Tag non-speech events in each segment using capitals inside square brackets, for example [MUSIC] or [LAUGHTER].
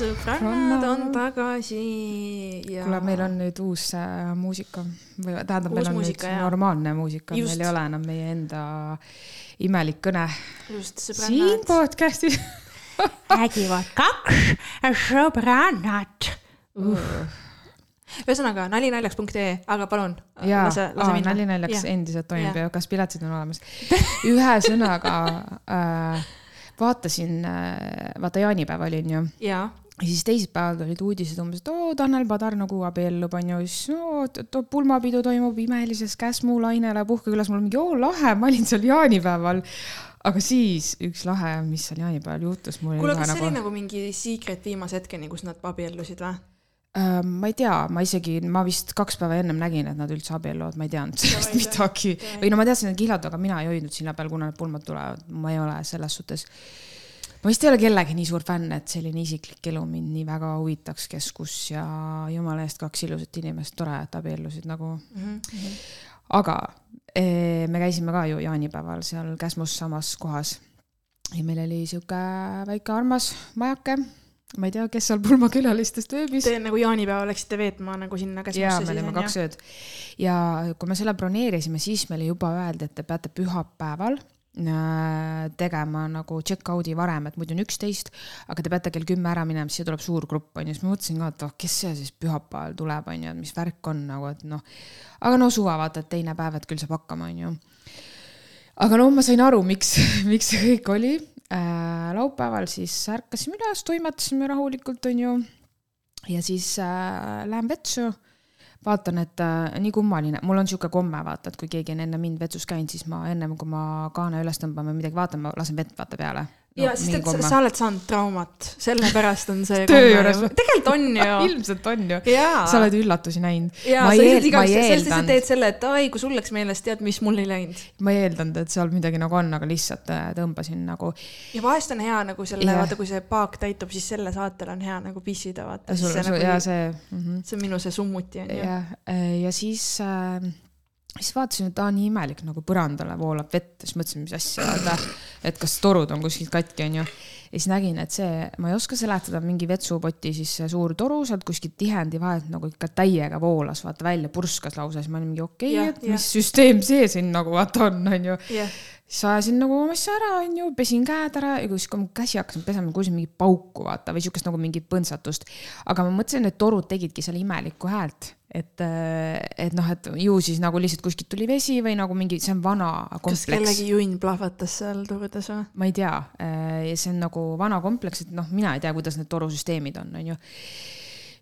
sõbrannad on tagasi ja kuule, meil on nüüd uus äh, muusika või tähendab, meil on muusika, nüüd jaa. normaalne muusika, meil ei ole enam meie enda imelik kõne just siin [LAUGHS] sõbrannad. podcast'is. räägivad kaks sõbrannat. ühesõnaga nalinaljakas.ee, aga palun. jaa, nali naljaks endiselt toimib Jaa. ja kas piletid on olemas. ühesõnaga [LAUGHS] äh, vaatasin äh,, vaata jaanipäev oli onju ja, ja siis teisipäeval tulid uudised umbes, et oo, Tanel Padar nagu abiellub, onju, siis t- pulmapidu toimub imelises Käsmu lainele puhkekülas, mul mingi oo lahe, ma olin seal jaanipäeval. aga siis üks lahe, mis seal jaanipäeval juhtus, mul kuule, oli kas ka see oli nagu, nagu mingi secret viimase hetkeni, kus nad abiellusid või? äh, ma ei tea, ma isegi, ma vist kaks päeva ennem nägin, et nad üldse abielluvad, ma ei teadnud sellest midagi. Või no ma teadsin, et kihlad, aga mina ei hoidnud sinna peal, kuna need pulmad tulevad, ma ei ole selles suhtes ma vist ei ole kellegi nii suur fänn, et selline isiklik elu mind nii väga huvitaks, kes kus ja jumala eest kaks ilusat inimest, tore, et abiellusid nagu. Mhm. aga eh, me käisime ka ju jaanipäeval seal Käsmus samas kohas ja meil oli sihuke väike armas majake. ma ei tea, kes seal pulmakülalistest ööbis. Te nagu jaanipäeva läksite veetma nagu sinna käsmusse me olime kaks ööd ja kui me selle broneerisime, siis meile juba öeldi, et te peate pühapäeval tegema nagu check-out'i varem, et muidu on üksteist, aga te peate kell kümme ära minema, siis tuleb suur grupp onju, siis ma mõtlesin ka, et oh, kes see siis pühapäeval tuleb onju, et mis värk on nagu, et noh. aga no suva, vaata, et teine päev, et küll saab hakkama onju. aga no ma sain aru, miks, [LAUGHS] miks see kõik oli äh,. laupäeval siis ärkasime üles, toimetasime rahulikult onju ja siis äh, lähen vetsu vaatan, et äh, nii kummaline, mul on sihuke komme, vaata, et kui keegi on enne mind vetsus käinud, siis ma ennem kui ma kaane üles tõmban või midagi vaatan, ma lasen vett vaata peale. Ja sest, et sa, sa oled saanud traumat, sellepärast on see. [LAUGHS] Töö juures tegelikult on ju. [LAUGHS] ilmselt on ju. sa oled üllatusi näinud. jaa, ma sa ei lihtsalt igaks sa teed selle, et ai, kui sul läks meelest, tead, mis mul ei läinud. ma ei eeldanud, et seal midagi nagu on, aga lihtsalt äh, tõmbasin nagu. ja vahest on hea nagu selle yeah., vaata, kui see paak täitub, siis selle saatel on hea nagu pissida, vaata. nagu, ja see mm. -hmm. see on minu see summuti on ju. ja, ja siis äh,, siis vaatasin, et aa, nii imelik nagu põrandale voolab vett, siis mõtlesin, mis asja, vaata, et kas torud on kuskilt katki, onju. ja siis nägin, et see, ma ei oska seletada, mingi vetsupoti siis suur toru sealt kuskilt tihendi vahelt nagu ikka täiega voolas, vaata välja, purskas lausa, siis ma olin mingi okei okay,, et jah. mis süsteem see siin nagu vaata on, onju. siis ajasin nagu oma asja ära, onju, pesin käed ära ja siis, kui ma käsi hakkasin pesema, kuulsin mingit pauku, vaata, või siukest nagu mingit põntsatust. aga ma mõtlesin, et torud tegidki seal imelikku häält, et, et noh, et ju siis nagu lihtsalt kuskilt tuli vesi või nagu mingi, see on vana kas kompleks. kellegi junn plahvatas seal turdes või? ma ei tea, ja see on nagu vana kompleks, et noh, mina ei tea, kuidas need torusüsteemid on, onju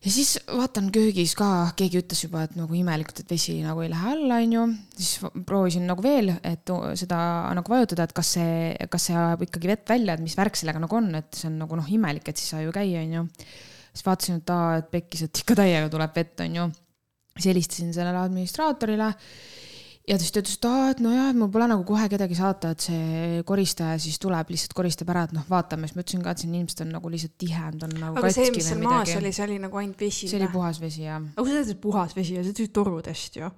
ja siis vaatan köögis ka, keegi ütles juba, et nagu imelikult, et vesi nagu ei lähe alla, onju. siis proovisin nagu veel, et seda nagu vajutada, et kas see, kas see ajab ikkagi vett välja, et mis värk sellega nagu on, et see on nagu noh, imelik, et siis ei saa ju käia, onju. siis vaatasin, et aa, et pekkis, et ikka täiega tuleb vett, onju. Siis helistasin sellele administraatorile ja siis ta ütles, et aa, et nojah, et mul pole nagu kohe kedagi saata, et see koristaja siis tuleb, lihtsalt koristab ära, et noh, vaatame, siis ma ütlesin ka, et siin ilmselt on nagu lihtsalt tihend on nagu aga see, mis seal maas oli, see oli nagu ainult vesi see oli? puhas vesi jah. aga kui sa ütled puhas vesi ja see tuli torudest ju.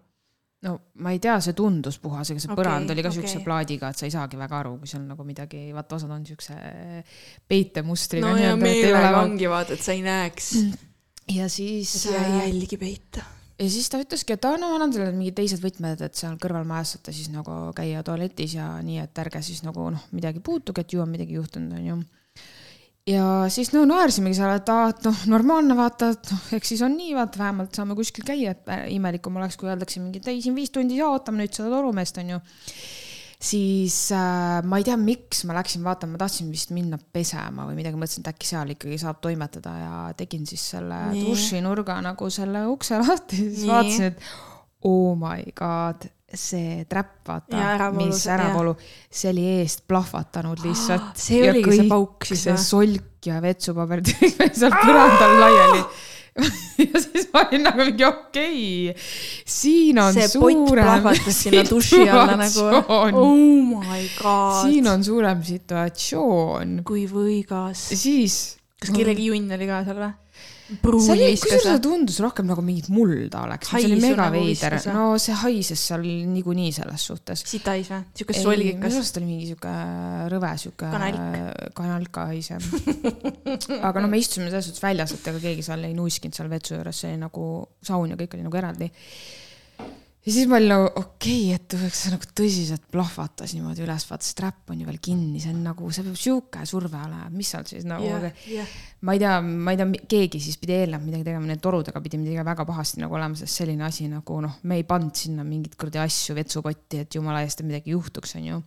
no ma ei tea, see tundus puhas, ega see Okei, põrand oli ka okei. siukse plaadiga, et sa ei saagi väga aru, kui seal nagu midagi, vaata osad on siukse peitemustriga. no ja meelega ongi vaata, et sa ei näeks. ja siis. sa ei jälgi peita. Ja siis ta ütleski, et aa, no annan teile mingid teised võtmed, et seal kõrvalmajas saate siis nagu käia tualetis ja nii, et ärge siis nagu noh, midagi puutuge, et ju on midagi juhtunud, onju. ja siis no naersimegi seal, et aa, et noh, normaalne vaata, et noh, eks siis on nii, vaata vähemalt saame kuskil käia, et äh, imelikum oleks, kui öeldakse mingi, et ei, siin viis tundi ja ootame nüüd seda torumeest, onju siis äh, ma ei tea, miks ma läksin vaatama, ma tahtsin vist minna pesema või midagi, mõtlesin, et äkki seal ikkagi saab toimetada ja tegin siis selle dušinurga nagu selle ukse lahti, siis Nii. vaatasin, et oh my god, see trap, vaata mis see- äravoolu, see oli eest plahvatanud lihtsalt. see oligi see pauk siis see või? solk ja vetsupaber [LAUGHS] tuli meil seal põrandal laiali. [LAUGHS] ja siis ma olin nagu mingi okei okay,, siin on see suurem nagu. situatsioon. oh siin on suurem situatsioon. kui võigas. siis kas kellegi junn oli ka seal või? See oli, kusjuures see tundus rohkem nagu mingit mulda oleks, see oli Haisu mega nagu veider no see haises seal niikuinii selles suhtes. sitais või? siuke minu solgikas. arust oli mingi sihuke rõve sihuke Kanalk. kanalka hais jah. [LAUGHS] aga no me istusime selles suhtes väljas, et ega keegi seal ei nuiskinud seal vetsu juures, see oli nagu saun ja kõik oli nagu eraldi. Ja siis ma olin nagu okei okay,, et see nagu tõsiselt plahvatas niimoodi üles, vaata see trap on ju veel kinni, see on nagu, see peab sihuke surve olema, mis seal siis nagu yeah., jah. ma ei tea, ma ei tea, keegi siis pidi eelnevalt midagi tegema, need torudega pidi midagi väga pahasti nagu olema, sest selline asi nagu noh, me ei pannud sinna mingeid kuradi asju vetsupotti, et jumala eest, et midagi juhtuks, onju.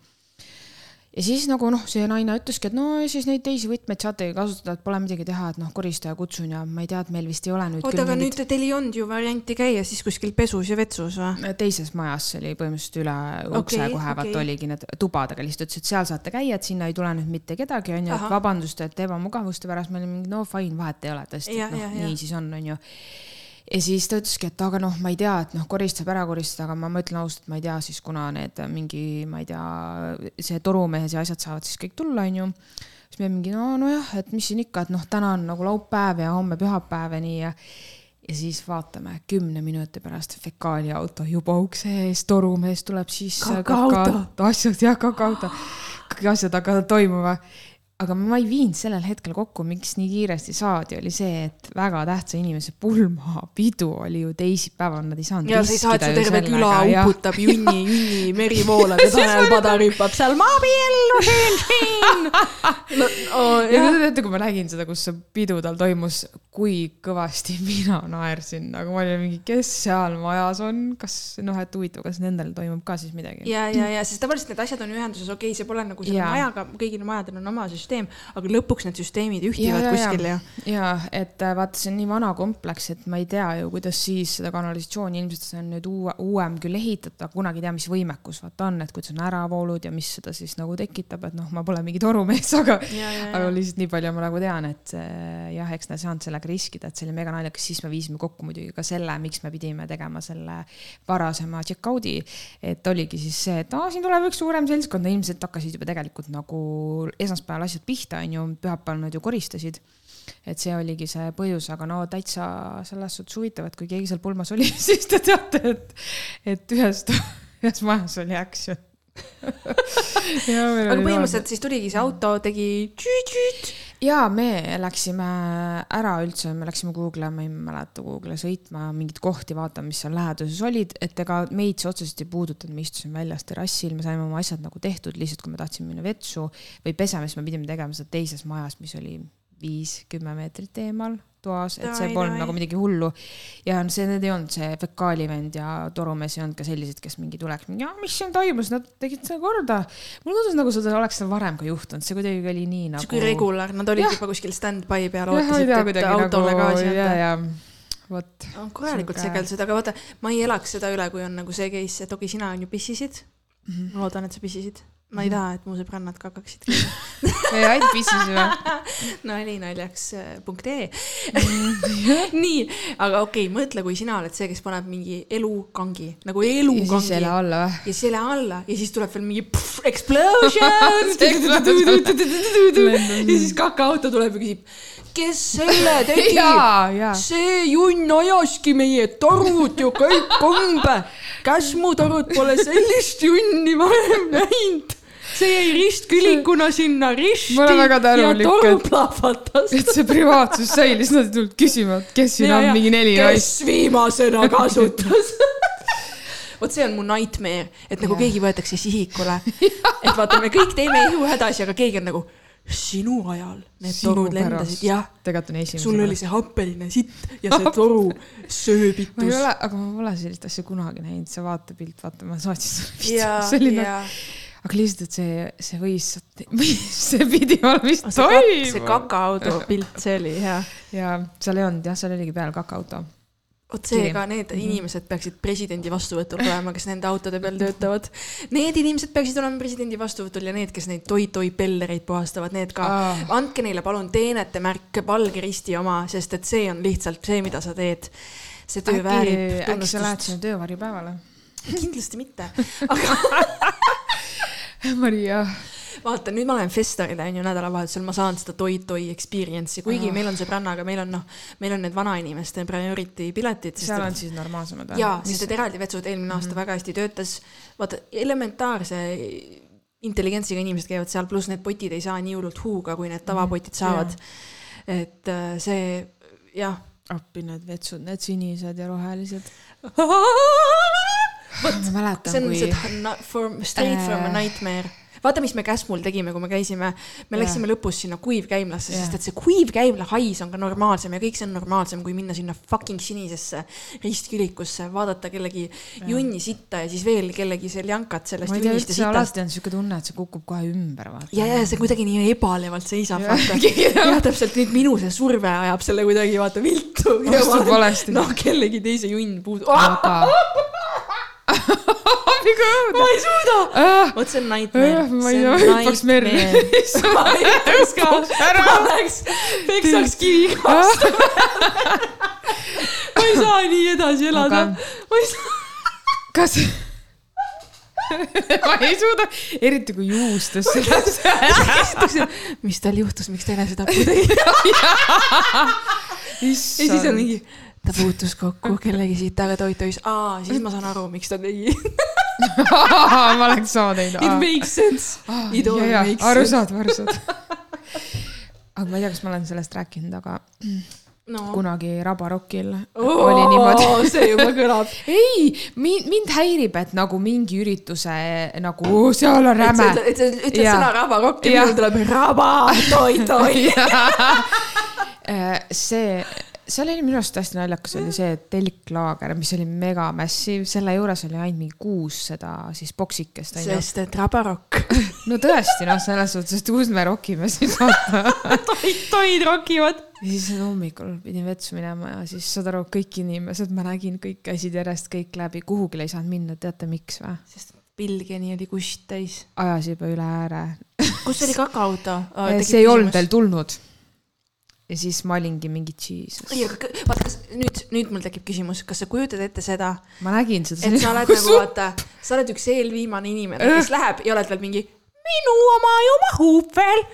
Ja siis nagu noh, see naine ütleski, et no siis neid teisi võtmeid saategi kasutada, et pole midagi teha, et noh, koristaja kutsun ja ma ei tea, et meil vist ei ole nüüd oota, aga nüüd teil ei olnud ju varianti käia siis kuskil pesus ja vetsus või? teises majas, see oli põhimõtteliselt üle ukse Okei, kohe, vaata okei. oligi need tubadega lihtsalt ütles, et seal saate käia, et sinna ei tule nüüd mitte kedagi, onju, et vabandust, et ebamugavuste pärast, me olime mingi no fine, vahet ei ole tõesti, noh, nii siis on, onju ja siis ta ütleski, et aga noh, ma ei tea, et noh, koristab ära koristada, aga ma, ütlen ausalt, ma ei tea siis, kuna need mingi, ma ei tea, see torumees ja asjad saavad siis kõik tulla, onju. siis me mingi no, nojah, et mis siin ikka, et noh, täna on nagu laupäev ja homme pühapäev ja nii ja ja siis vaatame kümne minuti pärast fekaaliauto juba ukse ees, torumees tuleb sisse. Asjad jah, kakaauto, kõik asjad hakkavad toimuma. Aga ma ei viinud sellel hetkel kokku, miks nii kiiresti saadi, oli see, et väga tähtsa inimese pulmapidu oli ju teisipäeval, nad ei saanud. ja sa ei saa, et su terve küla uputab junni, [LAUGHS] junni meri voolab [LAUGHS] ja Tanel Padar hüppab seal, ma abiellusin siin. no oh, ja kujutad ette, kui ma nägin seda, kus see pidu tal toimus, kui kõvasti [LAUGHS] mina naersin, aga ma olin mingi, kes seal majas on, kas noh, et huvitav, kas nendel toimub ka siis midagi? ja, ja, ja sest tavaliselt need asjad on ühenduses, okei okay,, see pole nagu selle Jaa. majaga, kõigil majadel on oma süsteem, aga lõpuks need süsteemid ühtivad kuskil ju. ja et äh, vaata, see on nii vana kompleks, et ma ei tea ju, kuidas siis seda kanalisatsiooni, ilmselt see on nüüd uue, uuem küll ehitatud, aga kunagi ei tea, mis võimekus vaata on, et kuidas on äravoolud ja mis seda siis nagu tekitab, et noh, ma pole mingi torumees, [LAUGHS] aga ja, ja, aga ja, lihtsalt nii palju ma nagu tean, et äh, jah, eks nad ei saanud sellega riskida, et see oli mega naljakas, siis me viisime kokku muidugi ka selle, miks me pidime tegema selle varasema check-out'i. et oligi siis see, et aa, siin tuleb üks suurem seltskond ja ilmselt hakkasid juba tegelikult nagu esmaspäeval asjad pihta, onju, pühapäeval nad ju koristasid et see oligi see põhjus, aga no täitsa selles suhtes huvitav, et kui keegi seal pulmas oli, [LAUGHS] siis te teate, et, et ühes, ühes majas oli action. [LAUGHS] aga põhimõtteliselt siis tuligi see auto, tegi tšüüt-tšüüt. Ja me läksime ära üldse, me läksime Google'i, ma ei mäleta, Google'i sõitma mingeid kohti vaatama, mis seal läheduses olid, et ega meid see otseselt ei puudutanud, me istusime väljas terrassil, me saime oma asjad nagu tehtud, lihtsalt kui me tahtsime minna vetsu või pesema, siis me pidime tegema seda teises majas, mis oli viis-kümme meetrit eemal toas, et see polnud nagu midagi hullu. ja see, need ei olnud see fekaalivend ja torumees ei olnud ka sellised, kes mingi tuleks, mingi, mis siin toimus, nad tegid seda korda. mulle tundus nagu seda oleks seal varem ka juhtunud, see kuidagi oli nii nagu. sihuke regular, nad olid Jah. juba kuskil stand-by peal, ootasid, et autole nagu gaasi ja, anda. ja vot. on korralikult segeldused, aga vaata, ma ei elaks seda üle, kui on nagu see case, et okei, sina on ju pissisid. Mhm. ma loodan, et sa pissisid. Ma ei taha, et mu sõbrannad kakaksid. me ainult pissisime. [LAUGHS] nali naljaks äh, punkt ee. Mhm. nii, aga okei okay,, mõtle, kui sina oled see, kes paneb mingi elukangi nagu ja siis elukangi selle alla või? ja selle alla ja siis tuleb veel mingi pff, explosion [LAUGHS] [LAUGHS] ja siis kakaauto tuleb ja küsib, kes selle tegi? see junn ajaski meie torud ju kõik umbe. käsmutorud pole sellist junni varem näinud. See jäi ristkülikuna sinna risti Ma olen väga tänulik, ja toru et- et see privaatsus säilis, nad ei tulnud küsima, et kes siin Ja, on ja, mingi neli kes naist. viimasena [LAUGHS] kasutas vot see on mu nightmare, et nagu Jah. keegi võetakse sihikule. [LAUGHS] et vaata, me kõik teeme ihuhädasi, aga keegi on nagu sinu ajal need torud lendasid, jah. tegelikult on esimene. sul oli see happeline sitt ja see toru [LAUGHS] ma ei sööbitus. ole, aga ma pole sellist asja kunagi näinud, see vaatepilt, vaata, ma saatsin sulle ja video,, selline, ja aga lihtsalt, et see, see võis, see pidi olema vist see, kak, see kakaauto pilt, see oli hea. ja seal ei olnud jah, seal oligi peal kakaauto. vot seega need Mhm. inimesed peaksid presidendi vastuvõtul olema, kes nende autode peal töötavad. Need inimesed peaksid olema presidendi vastuvõtul ja need, kes neid toi-toi pellereid puhastavad, need ka Aa. andke neile palun teenete märk, valge risti oma, sest et see on lihtsalt see, mida sa teed. see töö väärib äkki, äkki sa lähed tunnustust. sinna töövarjupäevale? kindlasti mitte, [LAUGHS] aga [LAUGHS] Maria, vaata, nüüd ma lähen Festarile onju nädalavahetusel, ma saan seda toi-toi experience'i, kuigi Ah. meil on sõbrannaga, meil on noh, meil on need vanainimeste priority piletid. seal on siis normaalsemad või? jaa, sest et eraldi vetsud eelmine Mhm. aasta väga hästi töötas. vaata, elementaarse intelligentsiga inimesed käivad seal, pluss need potid ei saa nii hullult huuga, kui need tavapotid saavad. et äh, see, jah. appi need vetsud, need sinised ja rohelised. [LAUGHS] vot, see on kui see na- from, straight from a Äh. nightmare. vaata, mis me Käsmul tegime, kui me käisime, me läksime lõpus sinna kuivkäimlasse, sest et see kuivkäimla hais on ka normaalsem ja kõik see on normaalsem, kui minna sinna fucking sinisesse ristkülikusse, vaadata kellegi junni sitta ja siis veel kellegi seljankat sellest junnist ja sitast. alati on siuke tunne, et see kukub kohe ümber, vaata. ja, ja see kuidagi nii ebalevalt seisab, vaata. jah, täpselt nüüd minu see surve ajab selle kuidagi vaata viltu. Astub valesti. noh, kellegi teise junn puudub. [LAUGHS] aga. ma ei suuda. vot see on nightmare. [LAUGHS] ma ei tea, hüppaks merre. ma hüppaks ka, ma läheks, peksaks kiviga vastu. ma ei saa nii edasi elada ma ei saa. kas? [LAUGHS] ma ei suuda, eriti kui juustesse läheb. mis tal juhtus, miks ta enesetapu tegi? [LAUGHS] ja siis on mingi, ta puutus kokku kellegi sitaga toit-tois, aa, siis ma saan aru, miks ta tegi. [LAUGHS] ma oleks sama teinud. It makes sense. It all makes sense. arusaadav, arusaadav. aga ma ei tea, kas ma olen sellest rääkinud, aga no. kunagi Rabarokil oh, oli niimoodi. see juba kõlab. [LAUGHS] ei, mind, mind häirib, et nagu mingi ürituse nagu "Oo, seal on räme et sa ütled sõna rabarokk ja Jah. minul tuleb raba, toi-toi. Äh, see, seal oli minu arust hästi naljakas oli see telklaager, mis oli megamassiv, selle juures oli ainult mingi kuus seda siis boksikest sest et rabarokk. [LAUGHS] no tõesti noh, selles suhtes, et kus me rokime siis [LAUGHS] vaata. toi-toid rokivad. ja siis hommikul pidin vetsu minema ja siis saad aru, kõik inimesed, ma nägin, kõik käisid järjest kõik läbi, kuhugile ei saanud minna, teate miks või? sest pilgeni oli kust täis. ajas juba üle ääre. kus oli kakaauto? [LAUGHS] see ei olnud veel tulnud. Ja siis ma olingi mingi jesus. ei, aga vaata, kas nüüd, nüüd mul tekib küsimus, kas sa kujutad ette seda, ma nägin seda. et sa oled nagu vaata, sa oled üks eelviimane inimene, kes läheb ja oled veel mingi minu oma ju mahub veel.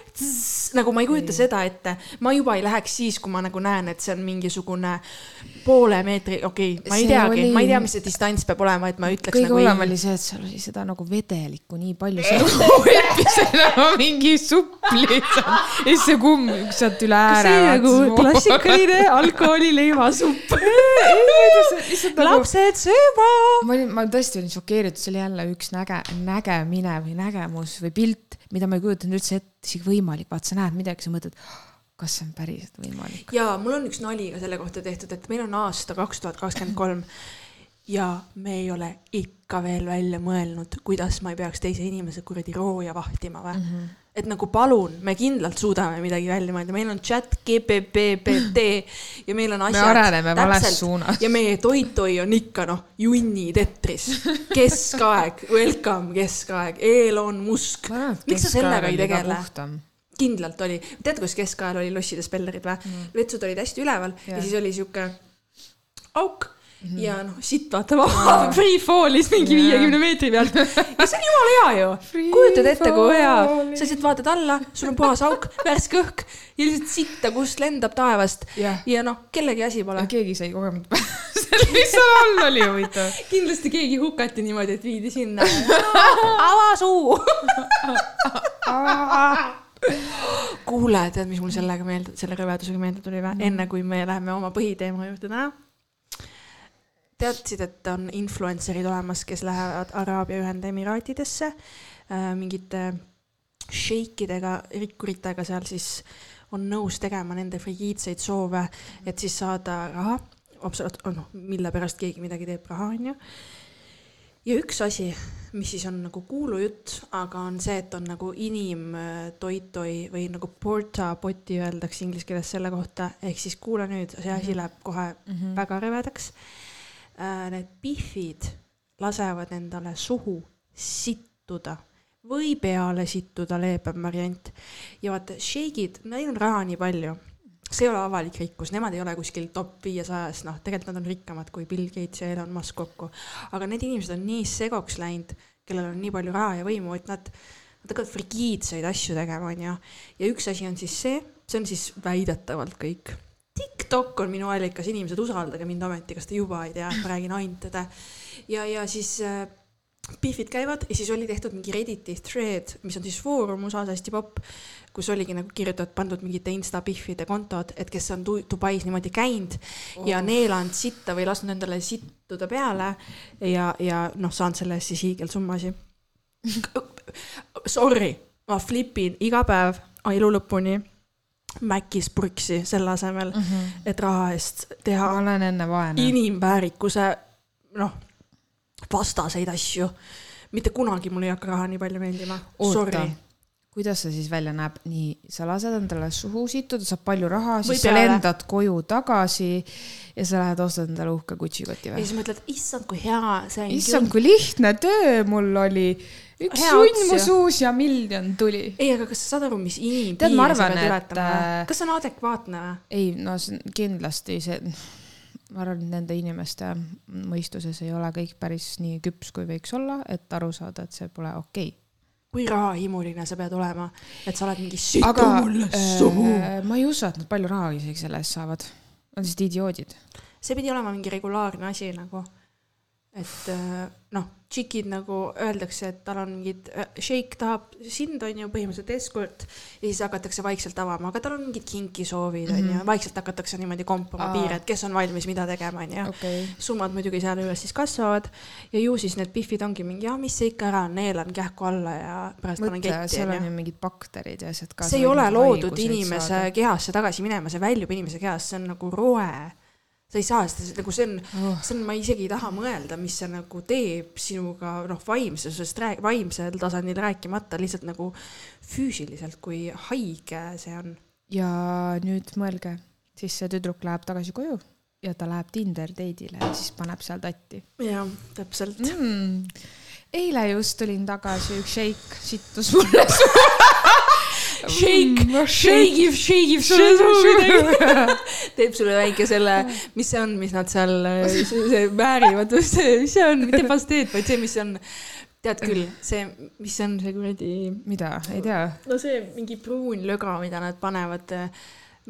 nagu ma ei kujuta seda ette, ma juba ei läheks siis, kui ma nagu näen, et see on mingisugune poole meetri, okei okay,, ma ei See teagi oli- ma ei tea, mis see distants peab olema, et ma ütleks kõige nagu hullem oli see, et seal oli seda nagu vedelikku nii palju, see hoopis nagu mingi supp lihtsalt ja siis see kumm sealt üle ääre. [LAUGHS] see nagu klassikaline alkoholileivasupp. nagu... lapsed sööma. ma olin, ma tõesti olin šokeeritud, see oli jälle üks näge, nägemine või nägemus või pilt, mida ma ei kujutanud üldse ette isegi võimalik, vaat sa näed midagi, sa mõtled, kas see on päriselt võimalik. ja mul on üks nali ka selle kohta tehtud, et meil on aasta kaks tuhat kakskümmend kolm ja me ei ole ikka veel välja mõelnud, kuidas ma ei peaks teise inimese kuradi rooja vahtima või mm. -hmm. et nagu palun, me kindlalt suudame midagi välja mõelda, meil on chat GPPPT ja meil on asjad. areneme vales suunas. ja meie toit-toi on ikka noh, junni tetris, keskaeg, welcome keskaeg, Elon Musk. miks sa sellega ei tegele? Kindlalt oli, tead, kus keskajal oli losside spellerid või mm.? vetsud olid hästi üleval ja, ja siis oli sihuke auk mm -hmm. ja noh, sitt vaata vaba, free fall'is mingi viiekümne meetri pealt. ja see on jumala hea ju. Kujutad ette, kui hea, sa lihtsalt vaatad alla, sul on puhas auk, värske õhk ja lihtsalt sitta, kust lendab taevast Jah. ja noh, kellegi asi pole keegi sai kogemata mis [LAUGHS] seal all oli huvitav. kindlasti keegi hukati niimoodi, et viidi sinna. [LAUGHS] ava suu. kuule, tead, mis mul sellega meelde, selle rõvedusega meelde tuli või? enne kui me läheme oma põhiteema juurde täna. teadsid, et on influencer'id olemas, kes lähevad Araabia Ühendemiraatidesse äh, mingite šeikidega, rikkuritega seal siis on nõus tegema nende frigiidseid soove, et siis saada raha, absoluut-, noh, mille pärast keegi midagi teeb, raha on ju ja üks asi, mis siis on nagu kuulujutt, aga on see, et on nagu inimtoitoi või nagu porta pot'i öeldakse inglise keeles selle kohta, ehk siis kuula nüüd, see asi läheb kohe mm -hmm. väga rõvedaks. Need pihvid lasevad endale suhu sittuda või peale sittuda, leebem variant. ja vaata, šeigid, neil on raha nii palju see ei ole avalik rikkus, nemad ei ole kuskil top viiesajas, noh, tegelikult nad on rikkamad kui Bill Gates ja Elon Musk kokku. aga need inimesed on nii segoks läinud, kellel on nii palju raha ja võimu, et nad nad hakkavad frigiidseid asju tegema, onju. ja üks asi on siis see, see on siis väidetavalt kõik. TikTok on minu allikas, inimesed, usaldage mind ometi, kas te juba ei tea, et ma räägin ainult tõde. ja, ja siis äh, Beefid käivad ja siis oli tehtud mingi Redditi thread, mis on siis foorum USA-s hästi popp, kus oligi nagu kirjutatud, pandud mingite insta Beefide kontod, et kes on Dubais niimoodi käinud oh. ja neelanud sitta või lasknud endale sittuda peale ja, ja noh, saanud selle eest siis hiigelsummasid. Sorry, ma flipin iga päev elu lõpuni Macis purksi selle asemel mm, -hmm. et raha eest teha. ma olen enne vaene. inimväärikuse, noh, vastaseid asju. mitte kunagi mul ei hakka raha nii palju meeldima. oota, kuidas see siis välja näeb? nii, sa lased endale suhu sittuda, saab palju raha, siis sa lendad koju tagasi ja sa lähed ostad endale uhke Gucci koti või? ja siis mõtled, issand, kui hea see on. issand, kui lihtne töö mul oli üks sunn mu suus ja miljon tuli. ei, aga kas sa saad aru, mis inimpiire sa pead ületama äh...? kas see on adekvaatne või? ei, no see on kindlasti see, ma arvan, et nende inimeste mõistuses ei ole kõik päris nii küps, kui võiks olla, et aru saada, et see pole okei okay kui rahahimuline sa pead olema, et sa oled mingi situ mulle suhu äh,. ma ei usu, et nad palju raha isegi selle eest saavad. Nad on lihtsalt idioodid. see pidi olema mingi regulaarne asi nagu, et äh, noh tšikid nagu öeldakse, et tal on mingid, šeik äh, tahab sind, on ju, põhimõtteliselt eskort ja siis hakatakse vaikselt avama, aga tal on mingid kinkisoovid, on ju, mhm. vaikselt hakatakse niimoodi kompama piire, et kes on valmis mida tegema, on ju okay.. summad muidugi sealjuures siis kasvavad ja ju siis need pihvid ongi mingi, ah, mis see ikka ära on, neelan kähku alla ja pärast panen ketti, seal on ju mingid bakterid ja asjad ka. see ei ole loodud inimese saada. kehasse tagasi minema, see väljub inimese kehast, see on nagu roe sa ei saa seda, nagu see on oh., see on, ma isegi ei taha mõelda, mis see nagu teeb sinuga, noh, vaimsusest, vaimsel tasandil rääkimata, lihtsalt nagu füüsiliselt, kui haige see on. ja nüüd mõelge, siis see tüdruk läheb tagasi koju ja ta läheb Tinder date'ile ja siis paneb seal tatti. jah, täpselt mm.. eile just tulin tagasi, üks šeik sittus mulle suhu [LAUGHS] Shake, mm, shake ib, shake ib sulle suhu midagi. teeb sulle väike selle, mis see on, mis nad seal, [LAUGHS] see väärivad, mis see on, mitte pasteet, vaid see, mis on tead küll, see, mis on see kuradi. mida, ei tea. no see mingi pruun löga, mida nad panevad,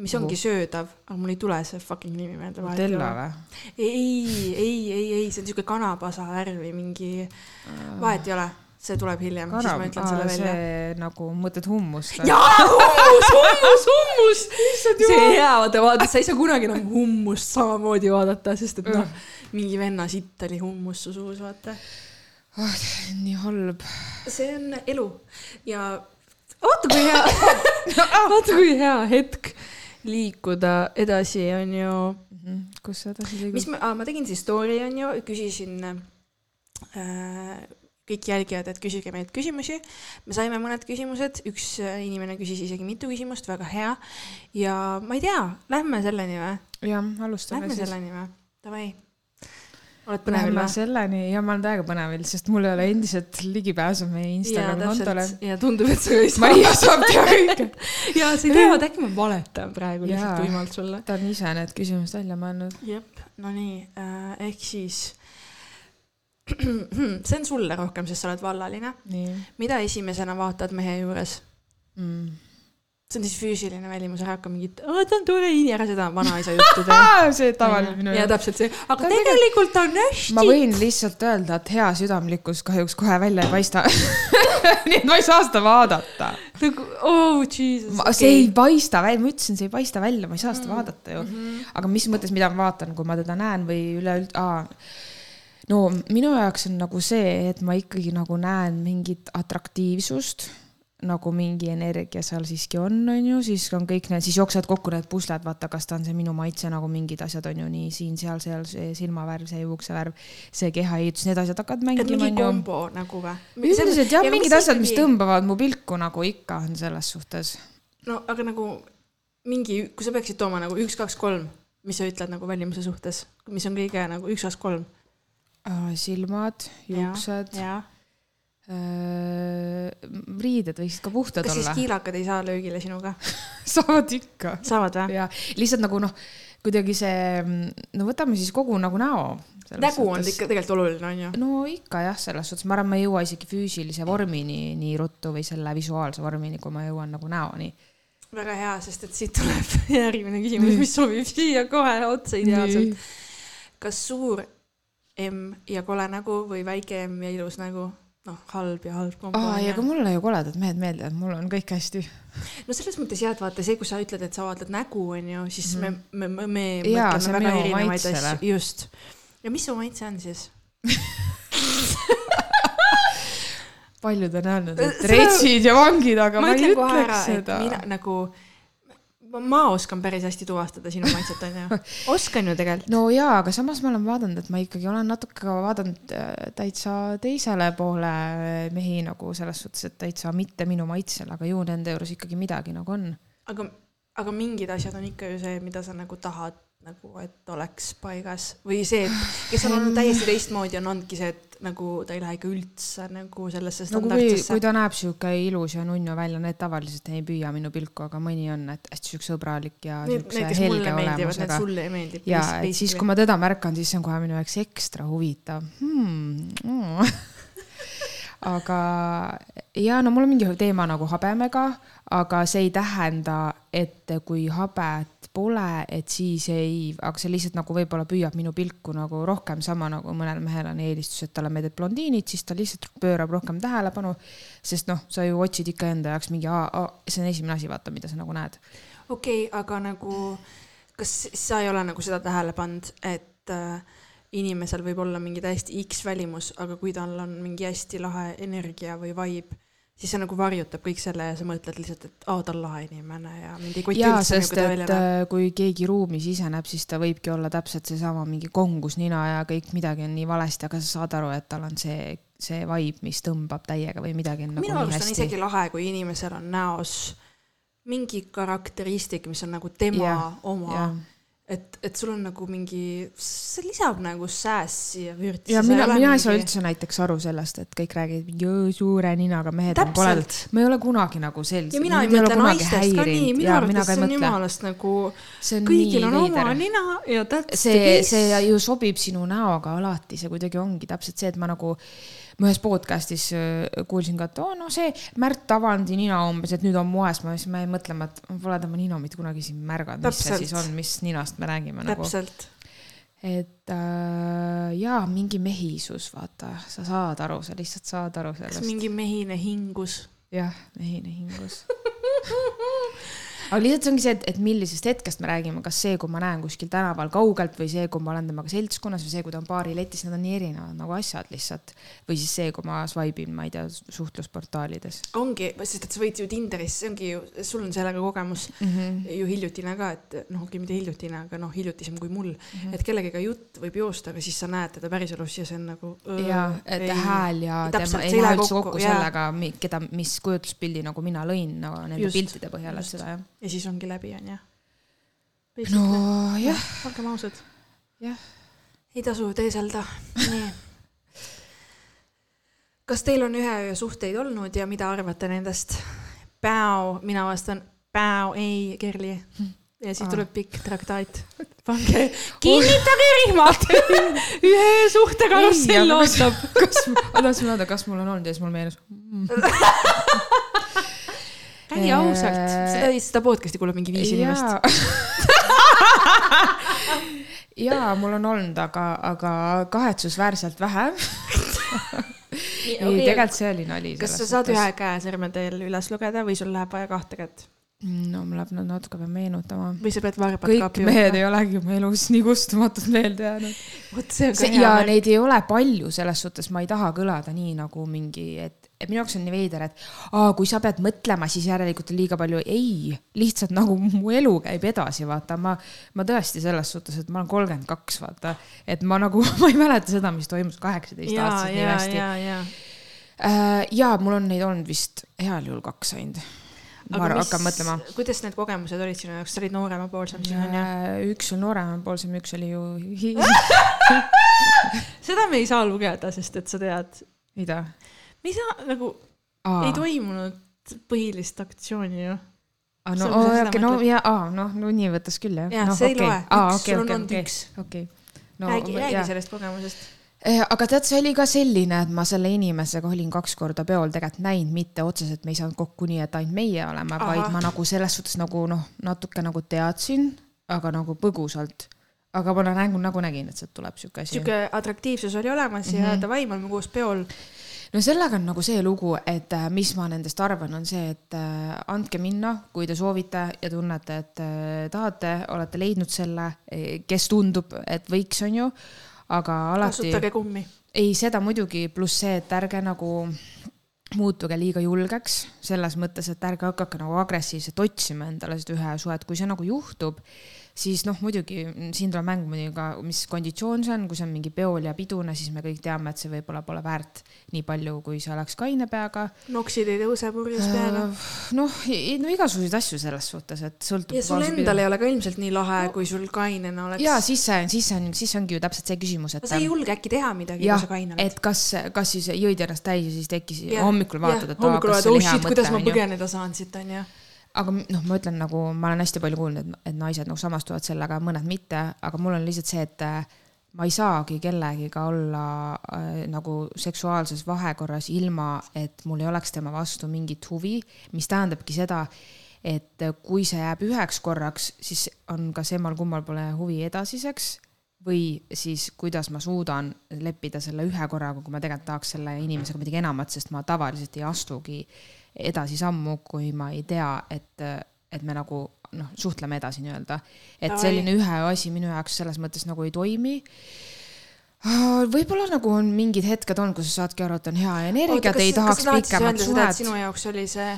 mis ongi söödav, aga mul ei tule see fucking nimi meelde. Nutella või? ei, ei, ei, ei, see on siuke kanapasa värvi mingi, vahet ei ole see tuleb hiljem, siis ma ütlen selle välja. nagu mõtled hummust jaa, hummus, hummus, hummus. see hea, vaata, vaata, sa ei saa kunagi enam hummust samamoodi vaadata, sest et noh, mingi venna sitt oli hummus su suus, vaata oh,. nii halb. see on elu ja vaata kui hea [LAUGHS] vaata kui hea hetk liikuda edasi, on ju mm. -hmm. kus sa edasi liigud? mis ma, ma tegin siis story, on ju, küsisin äh, kõik jälgijad, et küsige meilt küsimusi. me saime mõned küsimused, üks äh, inimene küsis isegi mitu küsimust, väga hea. ja ma ei tea, lähme selleni või? jah, alustame lähme siis. Lähme selleni või? Davai. oled põnevil või? selleni ja ma olen täiega põnevil, sest mul ei ole endiselt ligipääsu meie Instagrami kontole. ja tundub, et sa ei [LAUGHS] saa. Maria saab teha kõike. [LAUGHS] ja sa ei tea, äkki ma valetan praegu lihtsalt tuimalt sulle. ta on ise need küsimused välja mõelnud. jep, no nii äh,, ehk siis [CLEARS THROAT] see on sulle rohkem, sest sa oled vallaline. mida esimesena vaatad mehe juures mm.? see on siis füüsiline välimus, ära hakka mingit, ta on tore ini, ära seda vanaisa juttu tee [LAUGHS] see tavaline minu jaoks. ja täpselt see, aga ta tegelikult on hästi. ma võin lihtsalt öelda, et hea südamlikkus kahjuks kohe välja ei paista [LAUGHS] nii et ma ei saa seda vaadata. nagu, oh jesus. see okay. ei paista välja, ma ütlesin, see ei paista välja, ma ei saa seda mm. vaadata ju mm. -hmm. aga mis mõttes, mida ma vaatan, kui ma teda näen või üleüldse, aa no minu jaoks on nagu see, et ma ikkagi nagu näen mingit atraktiivsust, nagu mingi energia seal siiski on, on ju, siis on kõik need, siis jooksevad kokku need pusled, vaata, kas ta on see minu maitse nagu mingid asjad on ju nii siin-seal, seal see silmavärv, see juuksevärv, see kehaehitus, need asjad hakkavad mängima. mingi kombo nagu või? üldiselt jah, mingid asjad, mis tõmbavad mu pilku nagu ikka on selles suhtes. no aga nagu mingi, kui sa peaksid tooma nagu üks, kaks, kolm, mis sa ütled nagu välimuse suhtes, mis on kõige nagu üks, kaks, kolm silmad, juuksed. Äh, riided võiksid ka puhtad kas olla. kas siis kiilakad ei saa löögile sinuga [LAUGHS] saavad ikka. saavad või? ja lihtsalt nagu noh, kuidagi see, no võtame siis kogu nagu näo. nägu on ikka tegelikult oluline, on ju? no ikka jah, selles suhtes, ma arvan, ma ei jõua isegi füüsilise vormini nii ruttu või selle visuaalse vormini, kui ma jõuan nagu näoni. väga hea, sest et siit tuleb [LAUGHS] järgmine küsimus, mis sobib siia kohe otsa ideaalselt. kas suur M ja kole nägu või väike M ja ilus nägu? noh, halb ja halb komponent. aa, ja aga mulle ju koledad mehed meeldivad, mul on kõik hästi. no selles mõttes jah, et vaata see, kui sa ütled, et sa vaatad nägu, onju, siis mm me, me, me, me Jaa, mõtleme väga erinevaid asju, just. ja mis su maitse on siis [LAUGHS] paljud on öelnud, et retsid ja vangid, aga ma, ma ei ütleks seda. nagu ma oskan päris hästi tuvastada sinu maitset, onju. [LAUGHS] oskan ju tegelikult. no jaa, aga samas ma olen vaadanud, et ma ikkagi olen natuke vaadanud äh, täitsa teisele poole mehi nagu selles suhtes, et täitsa mitte minu maitsel, aga ju nende juures ikkagi midagi nagu on. aga, aga mingid asjad on ikka ju see, mida sa nagu tahad nagu, et oleks paigas või see, et kes on olnud täiesti teistmoodi, on olnudki see, et nagu ta ei lähe ikka üldse nagu sellesse standardsesse no,. kui ta näeb sihuke ilus ja nunnu välja, need tavaliselt ei püüa minu pilku, aga mõni on, et hästi sihuke sõbralik ja siukse helge olemusega. sulle ei meeldi. ja, et siis, kui ma teda märkan, siis see on kohe minu jaoks ekstra huvitav hmm.. Mm. [LAUGHS] aga ja no mul on mingi teema nagu habemega, aga see ei tähenda, et kui habet pole, et siis ei, aga see lihtsalt nagu võib-olla püüab minu pilku nagu rohkem, sama nagu mõnel mehel on eelistus, et talle meeldib blondiinid, siis ta lihtsalt pöörab rohkem tähelepanu. sest noh, sa ju otsid ikka enda jaoks mingi, see on esimene asi, vaata, mida sa nagu näed. okei okay,, aga nagu, kas sa ei ole nagu seda tähele pannud, et äh, inimesel võib olla mingi täiesti X välimus, aga kui tal on mingi hästi lahe energia või vibe siis see nagu varjutab kõik selle ja sa mõtled lihtsalt, et aa, ta on lahe inimene ja mind ei koti üldse, sest nagu et äh, kui keegi ruumi siseneb, siis ta võibki olla täpselt seesama mingi kongus nina ja kõik midagi on nii valesti, aga sa saad aru, et tal on see, see vibe, mis tõmbab täiega või midagi on nagu minu arust on isegi lahe, kui inimesel on näos mingi karakteristik, mis on nagu tema ja, oma. ja et, et sul on nagu mingi, see lisab nagu säässi ja vürtsi. ja mina, mina ei saa üldse näiteks aru sellest, et kõik räägivad mingi suure ninaga mehed Täpselt. on koledad. ma ei ole kunagi nagu selline. ja mina ei mõtle naistest ka nii, minu arvates see on jumalast nagu, kõigil on oma nina ja that's see, the case. see ju sobib sinu näoga alati, see kuidagi ongi täpselt see, et ma nagu ma ühes podcast'is äh, kuulsin ka, et oo, no see Märt Avandi nina umbes, et nüüd on moes, ma siis ma jäin mõtlema, et ma pole tema nina mitte kunagi siin märganud, mis see siis on, mis ninast me räägime nagu. täpselt. Et äh, jaa, mingi mehisus, vaata, sa saad aru, sa lihtsalt saad aru sellest. mingi mehine hingus. jah, mehine hingus [LAUGHS] aga lihtsalt ongi see, et, et millisest hetkest me räägime, kas see, kui ma näen kuskil tänaval kaugelt või see, kui ma olen temaga seltskonnas või see, kui ta on baariletis, need on nii erinevad nagu asjad lihtsalt. või siis see, kui ma swipe in, ma ei tea, suhtlusportaalides. ongi, sest et sa võid ju Tinderis, see ongi ju, sul on sellega kogemus mm -hmm. ju hiljutine ka, et noh, okei, mitte hiljutine, aga noh, hiljutisem kui mul mm, -hmm. et kellegagi jutt võib joosta, aga siis sa näed teda päriselus ja see on nagu. ja, et ei, hääl ja tema ei lähe üldse kokku sellega, keda, mis kujutluspildi nagu mina lõin nagu nende Just. piltide põhjal, et seda jah ja siis ongi läbi, onju. nojah. olgem ausad. jah. ei tasu teeselda, nii. kas teil on ühe öö suhteid olnud ja mida arvate nendest? Päo, mina vastan päo, ei, Kerli. ja siis tuleb pikk traktaat. pange, kinnitage rihmad [LAUGHS] ühe suhte karussell ootab. kas, ma tahtsin öelda, kas mul on olnud ja siis mul meenus [LAUGHS] räägi ausalt, seda, seda podcast'i kuulab mingi viis inimest [LAUGHS] jaa, mul on olnud, aga, aga kahetsusväärselt vähe ei, tegelikult see oli nali. kas sa saad ühe käe sõrmedel üles lugeda või sul läheb vaja kahte kätt? no mul läheb natuke peab meenutama. või sa pead varbad kõik mehed ei olegi mu elus nii kustumatult meelde jäänud. vot see on ka hea. ja neid ei ole palju, selles suhtes ma ei taha kõlada nii nagu mingi, et minu jaoks on nii veider, et aa, kui sa pead mõtlema, siis järelikult on liiga palju. ei, lihtsalt nagu mu elu käib edasi, vaata, ma, ma tõesti selles suhtes, et ma olen kolmkümmend kaks, vaata, et ma nagu, [LAUGHS] ma ei mäleta seda, mis toimus kaheksateist aastaselt nii hästi. ja, ja, äh, ja mul on neid olnud vist heal juhul kaks ainult ma mis, hakkan mõtlema. kuidas need kogemused olid sinu jaoks, sa olid nooremapoolsem siin onju? üks oli nooremapoolsem, üks oli ju [LAUGHS] seda me ei saa lugeda, sest et sa tead. mida? Me ei saa nagu, ei toimunud põhilist aktsiooni ju. Ah, no okei, no mõtled. ja, aa, noh, no nii võttes küll jah. Jah, noh, see ei okei. loe. Aa, Üks, sul on olnud üks. okei. no, räägi, räägi sellest kogemusest. Eh, aga tead, see oli ka selline, et ma selle inimesega olin kaks korda peol tegelikult näinud, mitte otseselt me ei saanud kokku nii, et ainult meie oleme, vaid ma nagu selles suhtes nagu noh, natuke nagu teadsin, aga nagu põgusalt. aga ma nagu, nagu nägin, et sealt tuleb sihuke asi. sihuke atraktiivsus oli olemas mm -hmm. ja davai, me oleme koos peol. No sellega on nagu see lugu, et äh, mis ma nendest arvan, on see, et äh, andke minna, kui te soovite ja tunnete, et äh, tahate, olete leidnud selle, kes tundub, et võiks, on ju, aga alati kasutage kummi. ei, seda muidugi, pluss see, et ärge nagu muutuge liiga julgeks, selles mõttes, et ärge hakake nagu agressiivselt otsima endale seda ühe suhet, kui see nagu juhtub, siis noh, muidugi siin tuleb mängu muidugi ka, mis konditsioon see on, kui see on mingi peol ja pidune, siis me kõik teame, et see võib-olla pole väärt nii palju, kui see oleks kaine peaga. noksid ei tõuse purjus peaga. noh, no igasuguseid asju selles suhtes, et sõltub. ja sul endal ei ole ka ilmselt nii lahe, kui sul kainena oleks. ja siis see, siis see on, siis ongi ju täpselt see küsimus, et. sa ei julge äkki teha midagi, kui sa kaine, oled. et kas, kas siis jõid ennast täis ja siis tekkis Jah, hommikul vaatad, et hommikul see oh shit, kuidas ma põgeneda saan siit onju. Aga noh, ma ütlen nagu ma olen hästi palju kuulnud, et, naised nagu samastuvad sellega, mõned mitte, aga mul on lihtsalt see, et äh, ma ei saagi kellegiga olla äh, nagu seksuaalses vahekorras ilma, et mul ei oleks tema vastu mingit huvi, mis tähendabki seda, et äh, kui see jääb üheks korraks, siis on kas emmal-kummal pole huvi edasiseks või siis kuidas ma suudan leppida selle ühe korraga, kui ma tegelikult tahaks selle inimesega midagi enamat, sest ma tavaliselt ei astugi edasi sammu, kui ma ei tea, et, et me nagu noh, suhtleme edasi nii-öelda. et selline ühe asi minu jaoks selles mõttes nagu ei toimi. võib-olla nagu on mingid hetked olnud, kus sa saadki aru, et on hea energia, et ei tahaks pikemat suhet. sinu jaoks oli see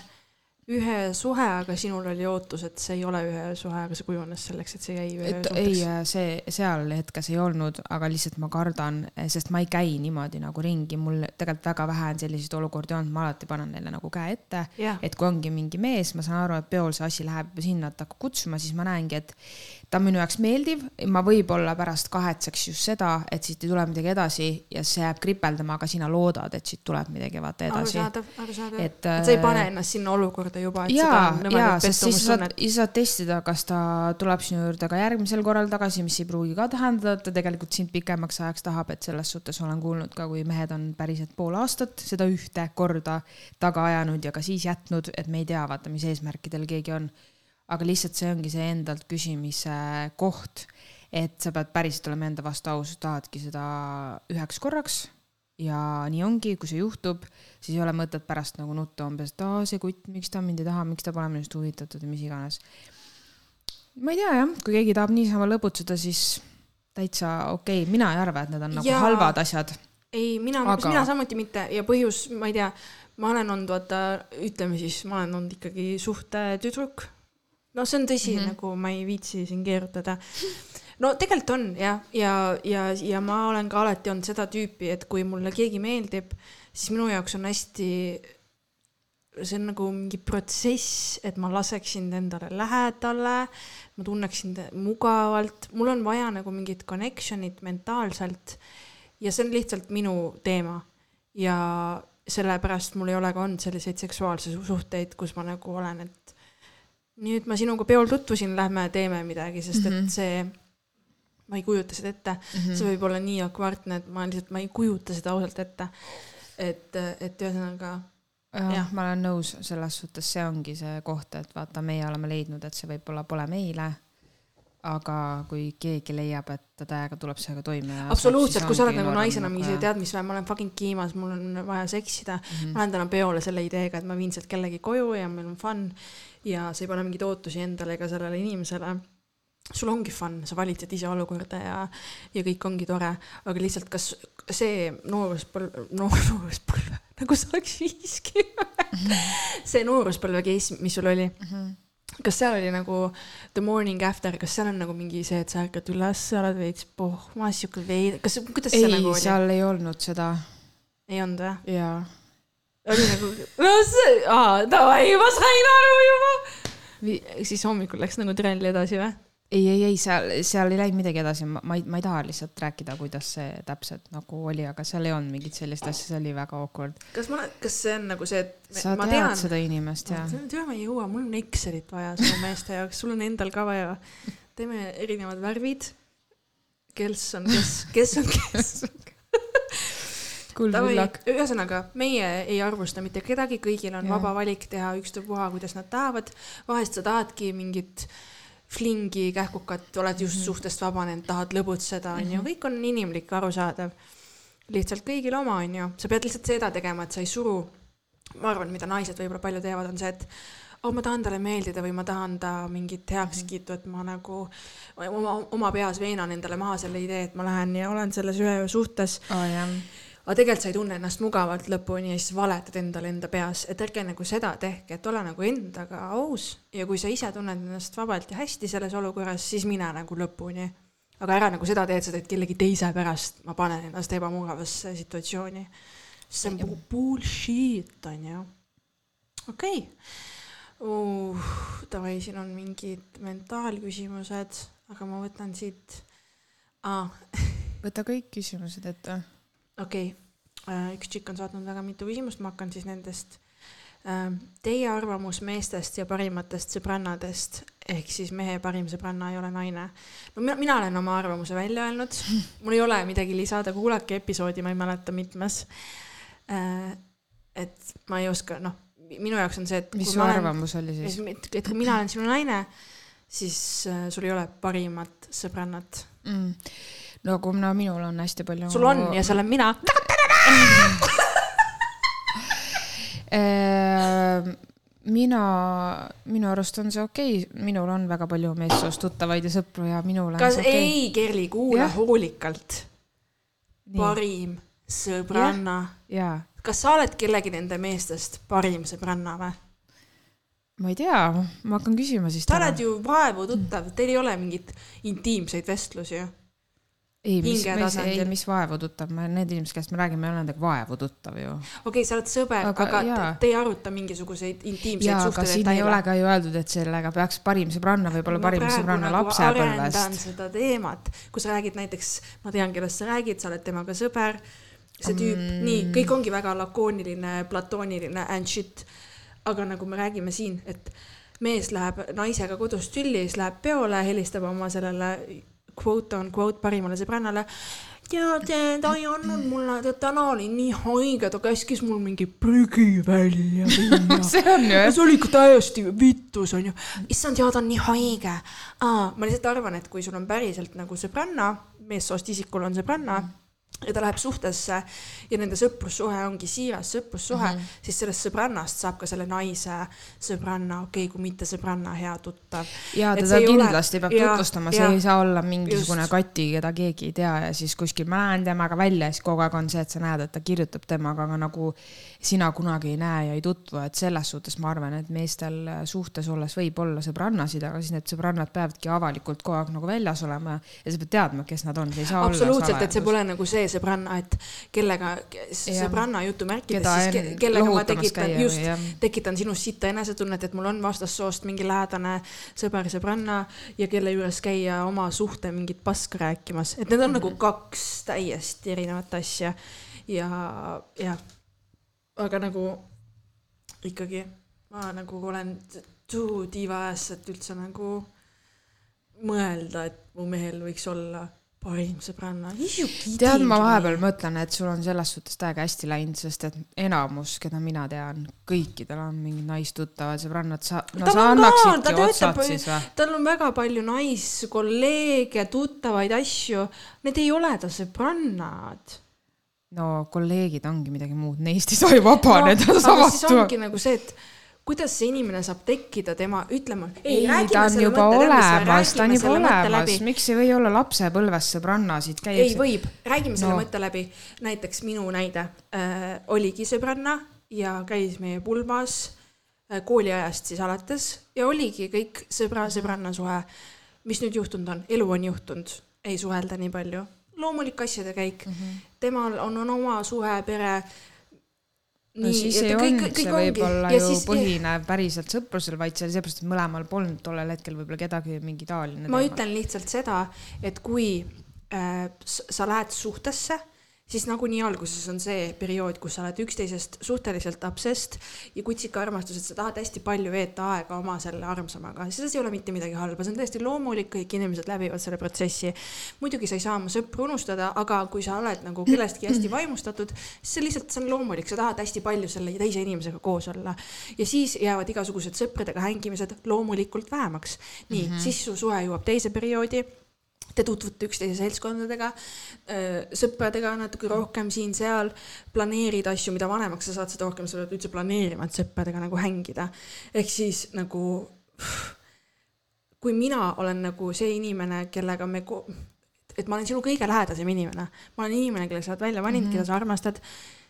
ühe suhe, aga sinul oli ootus, et see ei ole ühe suhe, aga see kujunes selleks, et see jäi ühe et ei, see seal hetkes ei olnud, aga lihtsalt ma kardan, sest ma ei käi niimoodi nagu ringi, mul tegelikult väga vähe on selliseid olukordi olnud, ma alati panen neile nagu käe ette. jah, et kui ongi mingi mees, ma saan aru, et peol see asi läheb sinna, et hakkab kutsuma, siis ma näengi, et ta on minu jaoks meeldiv, ma võib-olla pärast kahetseks just seda, et siit ei tule midagi edasi ja see jääb kripeldama, aga sina loodad, et siit tuleb midagi vaata edasi. arusaadav, arusaadav. et, sa ei äh, pane ennast sinna olukorda juba, ja ja sest siis sa saad siis saad testida, kas ta tuleb sinu juurde ka järgmisel korral tagasi, mis ei pruugi ka tähendada, et ta tegelikult sind pikemaks ajaks tahab, et selles suhtes olen kuulnud ka, kui mehed on päriselt pool aastat seda ühte korda taga ajanud ja ka siis jätnud, et me ei tea, vaata, mis eesmärkidel keegi on. Aga lihtsalt see ongi see endalt küsimise koht, et sa pead päriselt olema enda vastu aus, tahadki seda üheks korraks ja nii ongi, kui see juhtub, siis ei ole mõtet pärast nagu nutta umbes, et aa, see kutt, miks ta mind ei taha, miks ta pole minust huvitatud ja mis iganes. ma ei tea jah, kui keegi tahab niisama lõbutseda, siis täitsa okei okay., mina ei arva, et need on nagu Jaa. halvad asjad. ei, mina Aga- mina samuti mitte ja põhjus, ma ei tea, ma olen olnud, vaata, ütleme siis, ma olen olnud ikkagi suhtetüdruk. No see on tõsi mm. -hmm. nagu ma ei viitsi siin keerutada. no tegelikult on jah, ja, ja, ja, ja ma olen ka alati olnud seda tüüpi, et kui mulle keegi meeldib, siis minu jaoks on hästi, see on nagu mingi protsess, et ma laseksin ta endale lähedale, ma tunneksin mugavalt, mul on vaja nagu mingit connection'it mentaalselt ja see on lihtsalt minu teema ja sellepärast mul ei ole ka olnud selliseid seksuaalse suhteid, kus ma nagu olen, et nüüd ma sinuga peol tutvusin, lähme teeme midagi, sest et Mhm. see, ma ei kujuta seda ette, see võib olla nii akvaartne, et ma lihtsalt, ma ei kujuta seda ausalt ette. et, et ühesõnaga jah ma olen nõus, selles suhtes see ongi see koht, et vaata, meie oleme leidnud, et see võib-olla pole meile. aga kui keegi leiab, et ta täiega tuleb sellega toime. absoluutselt, kui sa oled nagu naisena mingi, tead, mis või, ma olen fucking kiimas, mul on vaja seksida mm. -hmm. ma lähen täna peole selle ideega, et ma viin sealt kellegi koju ja meil on fun ja sa ei pane mingeid ootusi endale ega sellele inimesele. sul ongi fun, sa valitsed ise olukorda ja, ja kõik ongi tore, aga lihtsalt kas see nooruspõlv, noor, nooruspõlve, [LAUGHS] nagu sa oleks viiskümmend, [LAUGHS] see nooruspõlve case, mis sul oli, Mhm. kas seal oli nagu the morning after, kas seal on nagu mingi see, et sa ärkad üles, sa oled veits pohmas, siuke veid-, kas, kuidas see ei nagu, oli? seal ei olnud seda ei olnud või? ja oli nagu, no see, aa, davai, ma sain aru juba. siis hommikul läks nagu trell edasi või? ei, ei, ei seal, seal ei läinud midagi edasi, ma, ma ei, ma ei taha lihtsalt rääkida, kuidas see täpselt nagu oli, aga seal ei olnud mingit sellist asja, see oli väga awkward. kas ma, kas see on nagu see, et sa ma tead tean, seda inimest ja tea, ma ei jõua, mul on Excelit vaja sinu meeste jaoks, sul on endal ka vaja. teeme erinevad värvid. kes on kes, kes on kes. Ühesõnaga, meie ei arvusta mitte kedagi, kõigil on Jah. vaba valik teha ükstapuha, kuidas nad tahavad. vahest sa tahadki mingit flingi, kähkukat, oled just mm -hmm. suhtest vabanenud, tahad lõbutseda, onju, kõik on inimlik, arusaadav. lihtsalt kõigil oma, onju, sa pead lihtsalt seda tegema, et sa ei suru. ma arvan, mida naised võib-olla palju teevad, on see, et oh, ma tahan talle meeldida või ma tahan ta mingit heakskiitu, et ma nagu oma, oma peas veenan endale maha selle idee, et ma lähen ja olen selles ühe suhtes oh. Aga tegelikult sa ei tunne ennast mugavalt lõpuni ja siis valetad endale enda peas, et ärge nagu seda tehke, et ole nagu endaga aus ja kui sa ise tunned ennast vabalt ja hästi selles olukorras, siis mine nagu lõpuni. aga ära nagu seda teed, sa teed kellegi teise pärast, ma panen ennast ebamugavasse situatsiooni. see on bu- bullshit, on ju. okei okay. uh,. Davai, siin on mingid mentaalküsimused, aga ma võtan siit ah, võta kõik küsimused ette. Okei okay., üks tšikk on saatnud väga mitu küsimust, ma hakkan siis nendest. Teie arvamus meestest ja parimatest sõbrannadest ehk siis mehe parim sõbranna ei ole naine. no mina, mina olen oma arvamuse välja öelnud, [LAUGHS] mul ei ole midagi lisada, kuulake episoodi, ma ei mäleta mitmes. et ma ei oska, noh, minu jaoks on see, et mis su ma olen- arvamus oli siis? et kui mina olen sinu naine, siis äh, sul ei ole parimat sõbrannat. mm.. No kuna minul on hästi palju. sul on ja see olen mina. [LAUGHS] Ehm, mina, minu arust on see okei okay., minul on väga palju meessoost tuttavaid ja sõpru ja minul on kas see okei okay.. ei, Kerli, kuula Jah. hoolikalt. Parim sõbranna. kas sa oled kellegi nende meestest parim sõbranna või? ma ei tea, ma hakkan küsima siis sa oled ju vaevu tuttav, teil ei ole mingit intiimseid vestlusi ju. ei, mis, mis, ei, mis vaevu tuttav, ma, need inimesed, kellest me räägime, ei ole nendega vaevu tuttav ju. okei okay,, sa oled sõber, Aga aga, jaa. te, ei aruta mingisuguseid intiimseid jaa, aga suhteid siin ei ole ka ju öeldud, et sellega peaks parim sõbranna võib-olla parim sõbranna arendan lapsepõlvest. seda teemat, kui sa räägid näiteks, ma tean, kellest sa räägid, sa oled temaga sõber, see tüüp mm., nii, kõik ongi väga lakooniline, platooniline and shit. aga nagu me räägime siin, et mees läheb naisega kodust tülli, siis läheb peole, helistab oma sellele quote on quote parimale sõbrannale. tead, ta ei andnud mulle, täna olin nii haige, ta käskis mul mingi prügi välja viia [LAUGHS] see on ju, see oli ikka täiesti vittus onju, issand ja ta on nii haige. ma lihtsalt arvan, et kui sul on päriselt nagu sõbranna, meessoost isikul on sõbranna ja ta läheb suhtesse ja nende sõprussuhe ongi siiras sõprussuhe mm, -hmm. siis sellest sõbrannast saab ka selle naise sõbranna, okei okay,, kui mitte sõbranna, hea tuttav. ja teda ei ole- kindlasti peab jaa, tutvustama, see jaa, ei saa olla mingisugune just. kati, keda keegi ei tea ja siis kuskil ma näen temaga välja ja siis kogu aeg on see, et sa näed, et ta kirjutab temaga, aga nagu sina kunagi ei näe ja ei tutvu, et selles suhtes ma arvan, et meestel suhtes olles võib olla sõbrannasid, aga siis need sõbrannad peavadki avalikult kogu aeg nagu väljas olema ja sa pead teadma, kes nad on, see ei saa absoluutselt, et see pole nagu see sõbranna, et kellega, sõbranna jutumärkides siis, en- kellega ma tekitan just jah., tekitan sinus sitta enesetunnet, et mul on vastassoost mingi lähedane sõber, sõbranna ja kelle juures käia oma suhte mingit paska rääkimas, et need on mm -hmm. nagu kaks täiesti erinevat asja ja, ja aga nagu ikkagi ma nagu olen too tiiva ajas, et üldse nagu mõelda, et mu mehel võiks olla parim sõbranna. tead, ma vahepeal mõtlen, et sul on selles suhtes täiega hästi läinud, sest et enamus, keda mina tean, kõikidel on mingid naistuttavad sõbrannad, sa, no Tal sa annaksidki ta otsad töötab- siis või? tal on väga palju naiskolleege, tuttavaid asju, need ei ole ta sõbrannad. No kolleegid ongi midagi muud, neist ei saa ju vabaneda no, aga siis ongi nagu see, et kuidas see inimene saab tekkida tema, ütleme. ei, ta on juba olemas, ta on juba olemas, miks ei või olla lapsepõlves sõbrannasid, ei võib, räägime selle No. mõtte läbi. näiteks minu näide äh, oligi sõbranna ja käis meie pulmas äh, kooliajast siis alates ja oligi kõik sõbra-sõbranna suhe. mis nüüd juhtunud on, elu on juhtunud, ei suhelda nii palju, loomulik asjade käik mm. -hmm. temal on, on oma suhe, pere. no Nii, siis ei kõik- olnud kõik see ongi. võib-olla ju siis- põhinev päriselt sõprusel, vaid see oli seepärast, et mõlemal polnud tollel hetkel võib-olla kedagi mingi taoline ma ütlen lihtsalt seda, et kui äh, sa lähed suhtesse, siis nagunii alguses on see periood, kus sa oled üksteisest suhteliselt obsessed ja kutsika armastus, et sa tahad hästi palju veeta aega oma selle armsamaga, selles ei ole mitte midagi halba, see on täiesti loomulik, kõik inimesed läbivad selle protsessi. muidugi sa ei saa oma sõpru unustada, aga kui sa oled nagu kellestki hästi vaimustatud, siis see lihtsalt, see on loomulik, sa tahad hästi palju selle teise inimesega koos olla. ja siis jäävad igasugused sõpradega hängimised loomulikult vähemaks. nii mm, -hmm. siis su suhe jõuab teise perioodi te tutvute üksteise seltskondadega, sõpradega natuke rohkem siin-seal, planeerid asju, mida vanemaks sa saad, seda rohkem sa pead üldse planeerima, et sõpradega nagu hängida. ehk siis nagu, kui mina olen nagu see inimene, kellega me et ma olen sinu kõige lähedasem inimene, ma olen inimene, kelle sa oled välja valinud mm, -hmm. keda sa armastad,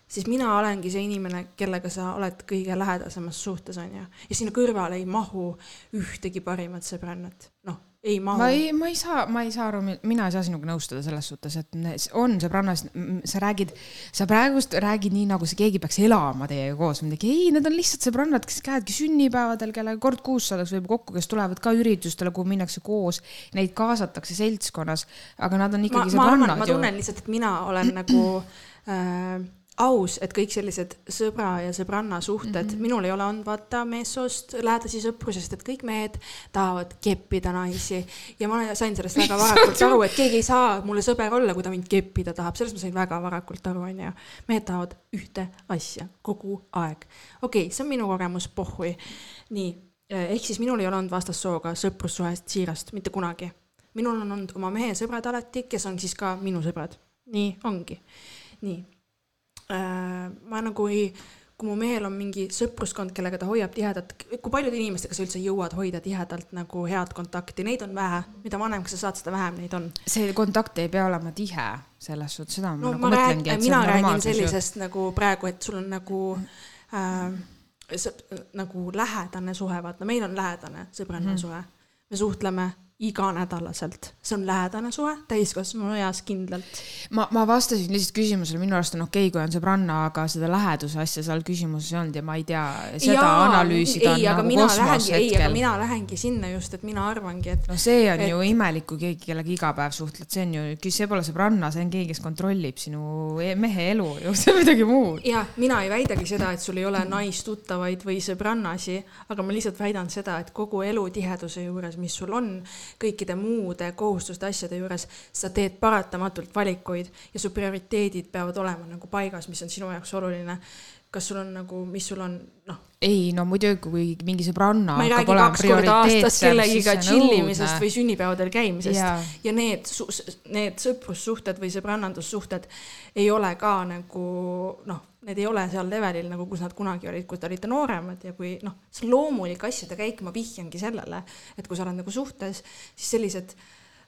siis mina olengi see inimene, kellega sa oled kõige lähedasemas suhtes, onju. ja sinna kõrvale ei mahu ühtegi parimat sõbrannat, noh, ei mahu. Ma. ei, ma ei saa, ma ei saa aru, mina ei saa sinuga nõustuda selles suhtes, et on sõbrannas, sa räägid, sa praegust räägid nii, nagu see keegi peaks elama teiega koos midagi, ei, need on lihtsalt sõbrannad, kes käivadki sünnipäevadel, kellega kord kuus saadakse võib kokku, kes tulevad ka üritustele, kuhu minnakse koos, neid kaasatakse seltskonnas, aga nad on ikkagi ma sõbrannad ma tunnen lihtsalt, et mina olen nagu äh, aus, et kõik sellised sõbra ja sõbranna suhted mm, -hmm. minul ei ole olnud vaata meessoost lähedasi sõpru, sest et kõik mehed tahavad keppida naisi ja ma sain sellest väga [LAUGHS] varakult aru, et keegi ei saa mulle sõber olla, kui ta mind keppida tahab, sellest ma sain väga varakult aru, onju. mehed tahavad ühte asja kogu aeg. okei okay,, see on minu kogemus, pohhui. nii, ehk siis minul ei ole olnud vastassooga sõprussuhest siirast mitte kunagi. minul on olnud oma mehe sõbrad alati, kes on siis ka minu sõbrad. nii ongi. nii. Ma nagu ei, kui mu mehel on mingi sõpruskond, kellega ta hoiab tihedat, kui paljude inimestega sa üldse jõuad hoida tihedalt nagu head kontakti, neid on vähe, mida vanemaks sa saad, seda vähem neid on. see kontakt ei pea olema tihe selles suhtes, seda ma no nagu ma mõtlengi, et see mina räägin normaalsus ju. sellisest nagu praegu, et sul on nagu äh, sõp- nagu lähedane suhe, vaata, meil on lähedane sõbranna Mhm. suhe. me suhtleme iganädalaselt, see on lähedane suhe, täiskasvanu eas kindlalt. ma, ma vastasin lihtsalt küsimusele, minu arust on okei okay,, kui on sõbranna, aga seda läheduse asja seal küsimuses ei olnud ja ma ei tea, seda Jaa, analüüsida ei, on aga nagu mina kosmos lähengi, ei, aga hetkel. mina lähengi sinna just, et mina arvangi, et no see on et- ju imelik, kui keegi, kellega iga päev suhtled, see on ju, see pole sõbranna, see on keegi, kes kontrollib sinu e- mehe elu ju, [LAUGHS] see on midagi muud. ja mina ei väidagi seda, et sul ei ole naistuttavaid või sõbrannasi, aga ma lihtsalt väidan seda, et kogu elu tiheduse juures, mis sul on, kõikide muude kohustuste, asjade juures, sa teed paratamatult valikuid ja su prioriteedid peavad olema nagu paigas, mis on sinu jaoks oluline. kas sul on nagu, mis sul on, noh, ei no muidugi, kui mingi sõbranna ma ei räägi kaks korda aastas kellegiga tšillimisest õudne. või sünnipäevadel käimisest Jaa. ja need, need sõprussuhted või sõbrannandussuhted ei ole ka nagu noh, need ei ole seal levelil nagu, kus nad kunagi olid, kui te olite nooremad ja kui noh, see loomulik asjade käik, ma vihjangi sellele, et kui sa oled nagu suhtes, siis sellised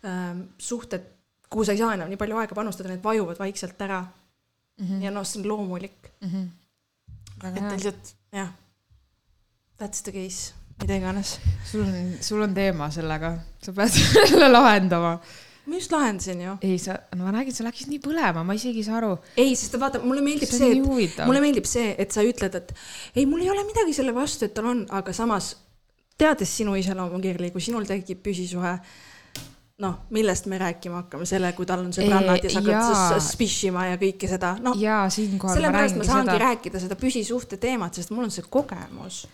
ähm, suhted, kuhu sa ei saa enam nii palju aega panustada, need vajuvad vaikselt ära. Mm. -hmm. ja noh, see on loomulik, väga et lihtsalt jah, that's the case, mida iganes. Sul on, sul on teema sellega, sa pead [LAUGHS] selle lahendama. Ma just lahendasin ju. ei, sa, no ma nägin, sa läksid nii põlema, ma isegi ei saa aru. ei, sest vaata, mulle meeldib See see, et mulle meeldib see, et sa ütled, et ei, mul ei ole midagi selle vastu, et tal on, aga samas teades sinu iseloomu, Kirli, kui sinul tekib püsisuhe, noh, millest me rääkima hakkame, selle, kui tal on sõbrannad ja sa hakkad spishima ja kõike seda, noh, ma sellepärast ma räägingi saangi seda. rääkida seda püsisuhte teemat, sest mul on see kogemus.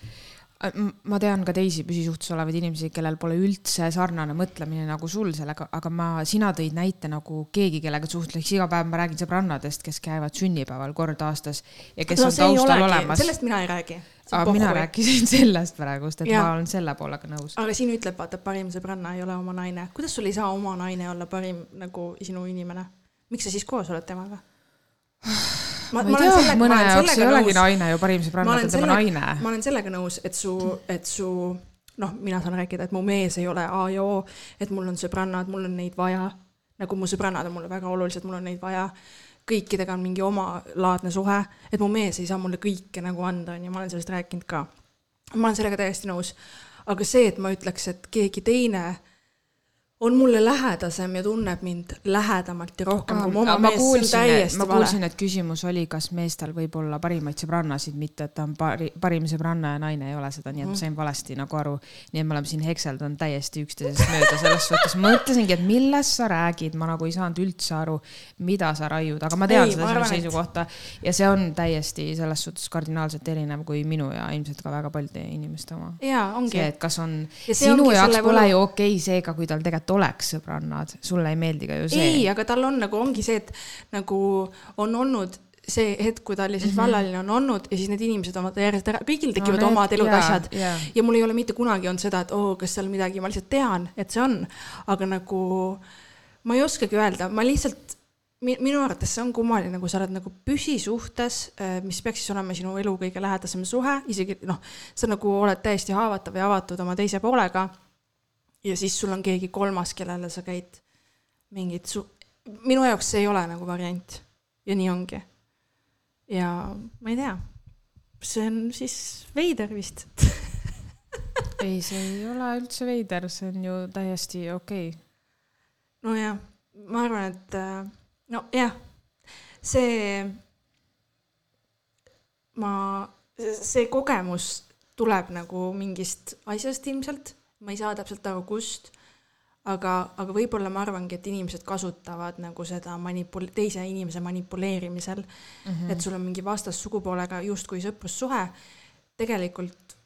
Ma tean ka teisi püsisuhtes olevaid inimesi, kellel pole üldse sarnane mõtlemine nagu sul sellega, aga ma, sina tõid näite nagu keegi, kellega suhtleks iga päev, ma räägin sõbrannadest, kes käivad sünnipäeval kord aastas ja kes on taustal olemas. sellest mina ei räägi. mina rääkisin [LAUGHS] sellest praegust, et Jaa. ma olen selle poolega nõus. aga siin ütleb, vaata, parim sõbranna ei ole oma naine. kuidas sul ei saa oma naine olla parim nagu sinu inimene? miks sa siis koos oled temaga? Ma ei tea, mõne jaoks ei olegi naine ju parim sõbranna, ta on tema naine. ma olen sellega nõus, et su, et su noh, mina saan rääkida, et mu mees ei ole A ja O, et mul on sõbrannad, mul on neid vaja. nagu mu sõbrannad on mulle väga olulised, mul on neid vaja. kõikidega on mingi omalaadne suhe, et mu mees ei saa mulle kõike nagu anda, onju, ma olen sellest rääkinud ka. ma olen sellega täiesti nõus. aga see, et ma ütleks, et keegi teine on mulle lähedasem ja tunneb mind lähedamalt ja rohkem kui mu oma ma mees, on kuulsin, ma kuulsin, et küsimus oli, kas meestel võib olla parimaid sõbrannasid, mitte et ta on pari, parim sõbranna ja naine ei ole seda, nii et ma Mhm. sain valesti nagu aru. nii et me oleme siin hekseldanud täiesti üksteisest mööda selles suhtes. ma mõtlesingi, et millest sa räägid, ma nagu ei saanud üldse aru, mida sa raiud, aga ma tean Ei, seda ma sinu seisukohta ja see on täiesti selles suhtes kardinaalselt erinev kui minu ja ilmselt ka väga paljude inimeste oma. jaa, ongi see, et kas on, Ja sinu jaoks pole ju okei okay see ka, kui tal tegelikult oleks sõbrannad, sulle ei meeldi ka ju see. ei, aga tal on nagu ongi see, et nagu on olnud see hetk, kui ta oli siis mm -hmm. vallaline, on olnud ja siis need inimesed vaata järjest ära, kõigil tekivad no, omad elud, asjad jaa. ja mul ei ole mitte kunagi olnud seda, et oo, kas seal midagi, ma lihtsalt tean, et see on, aga nagu ma ei oskagi öelda, ma lihtsalt mi- minu arvates see on kummaline, kui sa oled nagu püsisuhtes, mis peaks siis olema sinu elu kõige lähedasem suhe, isegi noh, sa nagu oled täiesti haavatav ja avatud oma teise poolega. Ja siis sul on keegi kolmas, kellele sa käid mingit su-, minu jaoks see ei ole nagu variant ja nii ongi. ja ma ei tea, see on siis veider vist. [LAUGHS] ei, see ei ole üldse veider, see on ju täiesti okei okay.. nojah, ma arvan, et äh, nojah, see, ma, see kogemus tuleb nagu mingist asjast ilmselt, ma ei saa täpselt aru, kust, aga, aga võib-olla ma arvangi, et inimesed kasutavad nagu seda manipul-, teise inimese manipuleerimisel mm, -hmm. et sul on mingi vastassugupoolega justkui sõprussuhe, tegelikult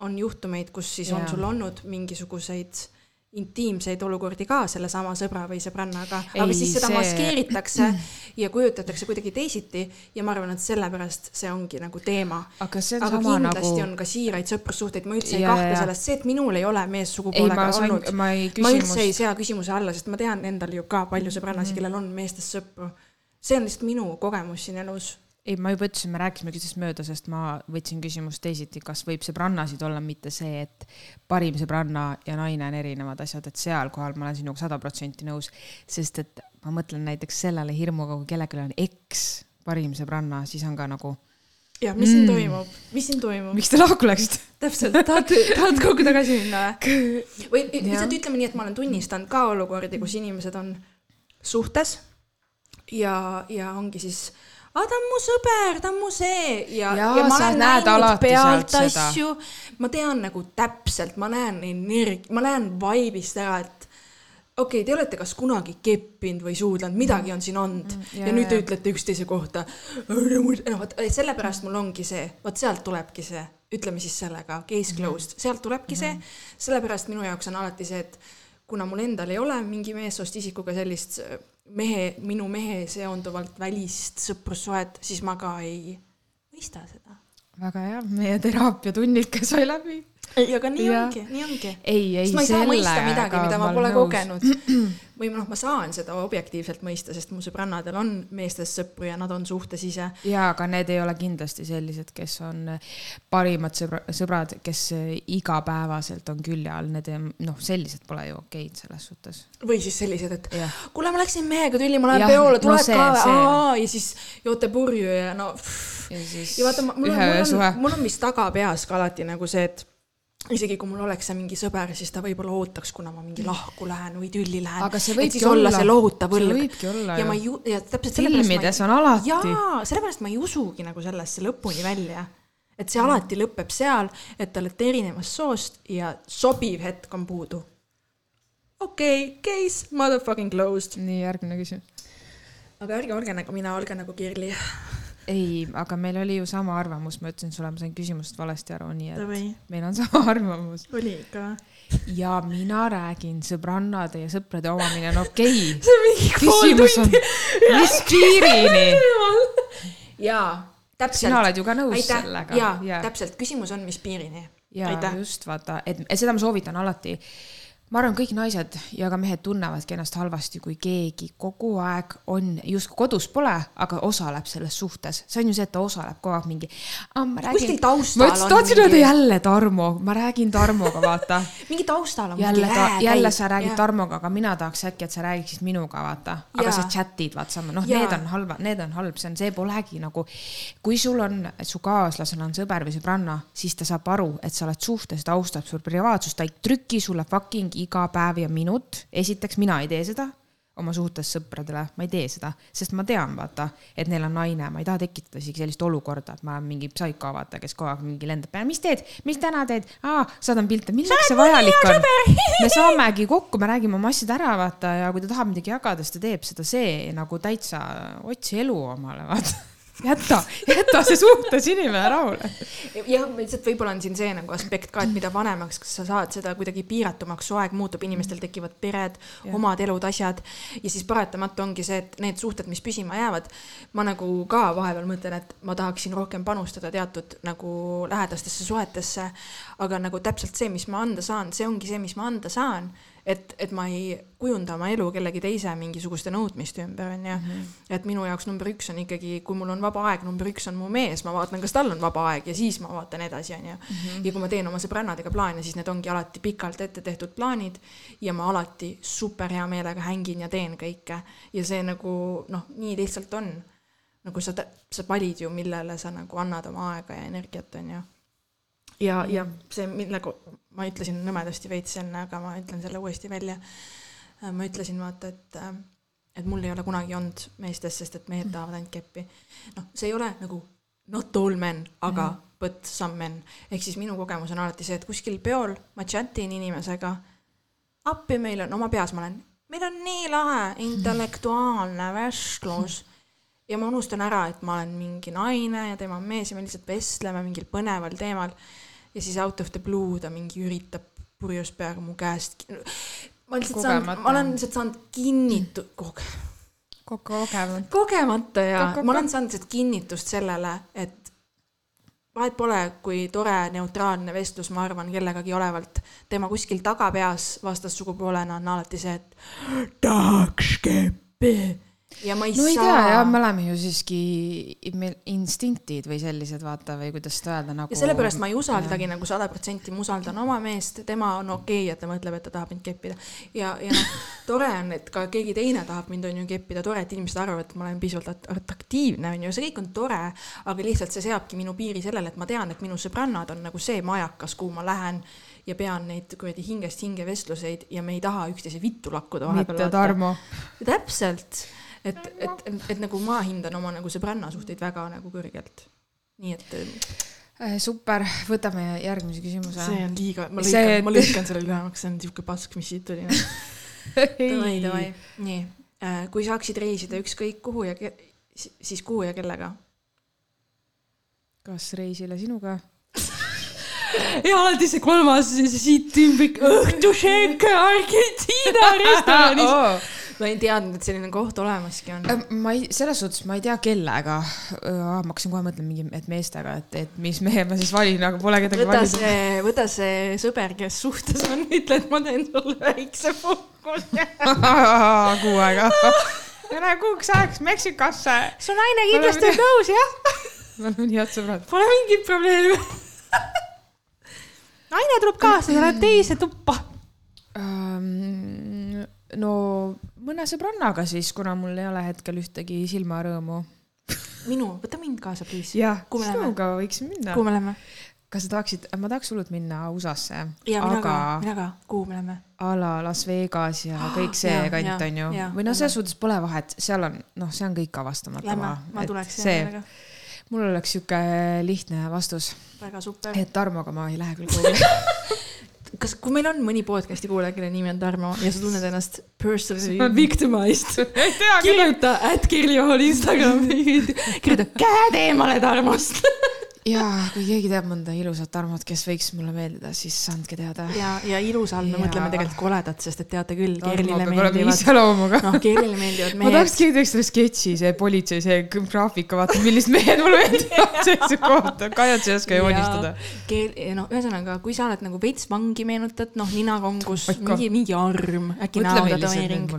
on juhtumeid, kus siis on Jaa. sul olnud mingisuguseid intiimseid olukordi ka sellesama sõbra või sõbrannaga, Ei, aga siis seda see- maskeeritakse [CLEARS THROAT] ja kujutatakse kuidagi teisiti ja ma arvan, et sellepärast see ongi nagu teema. aga aga kindlasti nagu on ka siiraid sõprussuhteid, ma üldse ei Jaa, kahtle sellest, see, et minul ei ole ei, meessugupoolega olnud,, ma ei ma üldse ei küsimus, sea küsimuse alla, sest ma tean endal ju ka palju sõbrannasid, kellel on meestest sõpru. see on lihtsalt minu kogemus siin elus. ei, ma juba ütlesin, me rääkisime üksteisest mööda, sest ma võtsin küsimust teisiti, kas võib sõbrannasid olla, mitte see, et parim sõbranna ja naine on erinevad asjad, et seal kohal ma olen sinuga sada protsenti nõus, sest et ma mõtlen näiteks sellele hirmuga, kui kellelgi on eks parim sõbranna, siis on ka nagu, ja mis siin Mm. toimub, mis siin toimub? miks te lahku läksite? täpselt, tahad, tahad kogu tagasi minna või? [LAUGHS] või Jah. lihtsalt ütleme nii, et ma olen tunnistanud ka olukordi, kus inimesed on suhtes ja, ja ongi siis, aa ta on mu sõber, ta on mu see. Ja, Jaa, ja ma olen näinud pealt asju, ma tean nagu täpselt, ma näen energia, ma näen vibe'ist ära, et okei okay,, te olete kas kunagi keppinud või suudlenud, midagi on siin olnud. Mm, jaa, ja nüüd te ütlete üksteise kohta. noh, vot sellepärast mul ongi see, vot sealt tulebki see, ütleme siis sellega, case closed, sealt tulebki see, sellepärast minu jaoks on alati see, et kuna mul endal ei ole mingi meessoost isikuga sellist mehe, minu mehe seonduvalt välist sõprussuhet, siis ma ka ei mõista seda. väga hea, meie teraapiatunnid sai läbi. ei, aga nii Jah. ongi, nii ongi. ei, ei sest ma ei saa mõista midagi, mida ma pole kogenud. [CLEARS THROAT] või noh, ma saan seda objektiivselt mõista, sest mu sõbrannadel on meestest sõpru ja nad on suhtes ise. jaa, aga need ei ole kindlasti sellised, kes on parimad sõbra, sõbrad, kes igapäevaselt on külje all, need noh, sellised pole ju okeid selles suhtes. või siis sellised, et kuule, ma läksin mehega tülli, ma lähen peole, no tuled see- ka või? ja siis joote purju ja no. ja siis ja vaata, mul on, mul on, mul on vist tagapeas ka alati nagu see, et isegi kui mul oleks see mingi sõber, siis ta võib-olla ootaks, kuna ma mingi lahku lähen või tülli lähen. aga see võibki olla olla see lohutav õlg. ja ma ju. ei, ja täpselt filmides on alati. jaa, sellepärast ma ei usugi nagu sellesse lõpuni välja. et see alati lõpeb seal, et te olete erinevast soost ja sobiv hetk on puudu. okei okay,, case motherfucking closed. nii, järgmine küsimus. aga ärge olge nagu mina, olge nagu Kirli. ei, aga meil oli ju sama arvamus, ma ütlesin sulle, ma sain küsimusest valesti aru, nii et Davai. meil on sama arvamus. oli ikka. ja mina räägin, sõbrannade ja sõprade omamine on okei okay. [LAUGHS] see on mingi küsimus on, mis piirini? [LAUGHS] jaa, täpselt. sina oled ju ka nõus aitäh, sellega. jaa ja, täpselt, küsimus on, mis piirini. ja aitäh. just vaata, et seda ma soovitan alati. Ma arvan, kõik naised ja ka mehed tunnevadki ennast halvasti, kui keegi kogu aeg on justkui kodus pole, aga osaleb selles suhtes. see on ju see, et ta osaleb kogu aeg mingi. kuskil taustal ma ütlesin, on tahtsin mingi- öelda jälle Tarmo, ma räägin Tarmoga, vaata [LAUGHS] mingi taustal on jälle mingi jälle sa räägid Jah. Tarmoga, aga mina tahaks äkki, et sa räägiksid minuga, vaata. aga Jaa. sa chat'id, vaat sama, noh, need on halva, need on halb, see on, see polegi nagu. kui sul on, su kaaslasel on sõber või sõbranna, siis ta saab aru, et sa oled suhtes, ta austab sul privaatsust, ta ei trüki sulle fucking iga päev ja minut. esiteks, mina ei tee seda oma suhtes sõpradele, ma ei tee seda, sest ma tean, vaata, et neil on naine, ma ei taha tekitada isegi sellist olukorda, et ma olen mingi psaiko, vaata, kes kogu aeg mingi lendab peale, mis teed, mis täna teed? aa, saadan pilte, milleks see vajalik on? [LAUGHS] me saamegi kokku, me räägime oma asjad ära, vaata, ja kui ta tahab midagi jagada, siis ta teeb seda, see nagu täitsa otsi elu omale, vaata jäta, jäta see suhtes inimene rahule. jah, lihtsalt võib-olla on siin see nagu aspekt ka, et mida vanemaks sa saad, seda kuidagi piiratumaks su aeg muutub, inimestel tekivad pered, omad elud, asjad. ja siis paratamatu ongi see, et need suhted, mis püsima jäävad, ma nagu ka vahepeal mõtlen, et ma tahaksin rohkem panustada teatud nagu lähedastesse suhetesse. aga nagu täpselt see, mis ma anda saan, see ongi see, mis ma anda saan et, et ma ei kujunda oma elu kellegi teise mingisuguste nõudmiste ümber, onju. Mhm. et minu jaoks number üks on ikkagi, kui mul on vaba aeg, number üks on mu mees, ma vaatan, kas tal on vaba aeg ja siis ma vaatan edasi, onju. Mhm. ja kui ma teen oma sõbrannadega plaane, siis need ongi alati pikalt ette tehtud plaanid ja ma alati super hea meelega hängin ja teen kõike ja see nagu noh, nii lihtsalt on. nagu sa, sa valid ju, millele sa nagu annad oma aega ja energiat, onju ja, ja see, millega ma ütlesin nõmedasti veits enne, aga ma ütlen selle uuesti välja. Äh, ma ütlesin vaata, et, äh, et mul ei ole kunagi olnud meestest, sest et mehed mm. tahavad ainult keppi. noh, see ei ole nagu not all men, aga mm. but some men. ehk siis minu kogemus on alati see, et kuskil peol ma chatin inimesega. appi meil on, oma peas ma olen, meil on nii lahe intellektuaalne vestlus ja ma unustan ära, et ma olen mingi naine ja tema on mees ja me lihtsalt vestleme mingil põneval teemal ja siis out of the blue ta mingi üritab purjus peaga mu käest. ma lihtsalt saan, ma olen lihtsalt saanud kinnitu- koge... Ko, kogemata. kogemata ja ko, ko, ma olen saanud lihtsalt kinnitust sellele, et vahet pole, kui tore neutraalne vestlus, ma arvan, kellegagi olevalt, tema kuskil tagapeas vastassugupoolena on alati see, et tahaks keppi ja ma ei no, saa. ei tea jah, me oleme ju siiski meil instinktid või sellised vaata või kuidas seda öelda nagu. ja sellepärast ma ei usaldagi ja. nagu sada protsenti, ma usaldan oma meest, tema on okei okay,, et ta mõtleb, et ta tahab mind keppida. ja, ja noh, tore on, et ka keegi teine tahab mind on ju keppida, tore, et inimesed arvavad, et ma olen piisavalt atraktiivne on ju, see kõik on tore, aga lihtsalt see seabki minu piiri sellele, et ma tean, et minu sõbrannad on nagu see majakas, kuhu ma lähen ja pean neid kuradi hingest hinge vestluseid ja me ei taha üksteise vittu lakkuda vahepeal. mitte Tarmo. täpselt et, et, et, et nagu ma hindan oma nagu sõbrannasuhteid väga nagu kõrgelt. nii et äh, super, võtame järgmise küsimuse. see on liiga, ma lõikan see..., ma lõikan selle lühemaks, see on siuke pask, mis siit tuli. [LAUGHS] Davai, davai, nii äh,, kui saaksid reisida ükskõik kuhu ja ke-, siis kuhu ja kellega? kas reisile sinuga [LAUGHS] ja alati see kolmas siit tümbik, õhtušenk Argentiina [LAUGHS] restoranis oh ma ei teadnud, et selline koht olemaski on. Ma ei, selles suhtes ma ei tea kellega. ma hakkasin kohe mõtlema mingi, et meestega, et, et mis mehe ma siis valin, aga pole kedagi võta valida. see, võta see sõber, kes suhtes on, ütle, et ma teen sulle väikse puhkuse kuu aega. Lähe kuuks ajaks Meksikasse. su naine kindlasti on nõus, jah? [LAUGHS] me oleme nii head sõbrad. Pole mingit probleemi naine tuleb kaasa, ta läheb teise tuppa um, no mõne sõbrannaga siis, kuna mul ei ole hetkel ühtegi silmarõõmu. minu, võta mind kaasa, please. jah, sinuga võiksime minna. kuhu me läheme? kas sa tahaksid, ma tahaks hullult minna USA-sse. ja mina aga... ka, mina ka, kuhu me läheme? a la Las Vegas ja kõik see ja, kant on ju. või noh, selles suhtes pole vahet, seal on, noh, see on kõik avastamata. Lähme, ma tuleks hea meelega mul oleks sihuke lihtne vastus. väga super. et Tarmoga ma ei lähe küll kuhugi [LAUGHS] kas, kui meil on mõni podcast'i kuulaja, kelle nimi on Tarmo ja sa tunned ennast personally [LAUGHS] victimized, [LAUGHS] kirjuta at Kirli Ohol Instagrami, [LAUGHS] kirjuta käed eemale Tarmost ja kui keegi teab mõnda ilusat Tarmot, kes võiks mulle meeldida, siis andke teada. ja, ja ilusa all me ja. mõtleme tegelikult koledat, sest et teate küll, Kerlile meeldivad. noh, Kerlile meeldivad mehed. ma tahaks, keegi teeks selle sketši, see politsei, see graafika, vaata, millised mehed mulle meeldivad, [LAUGHS] Kajat sa ei oska joonistada. Keel-, no ühesõnaga, kui sa oled nagu veits vangi meenutad, noh, ninakongus, mingi, mingi arm, äkki näotätoveering.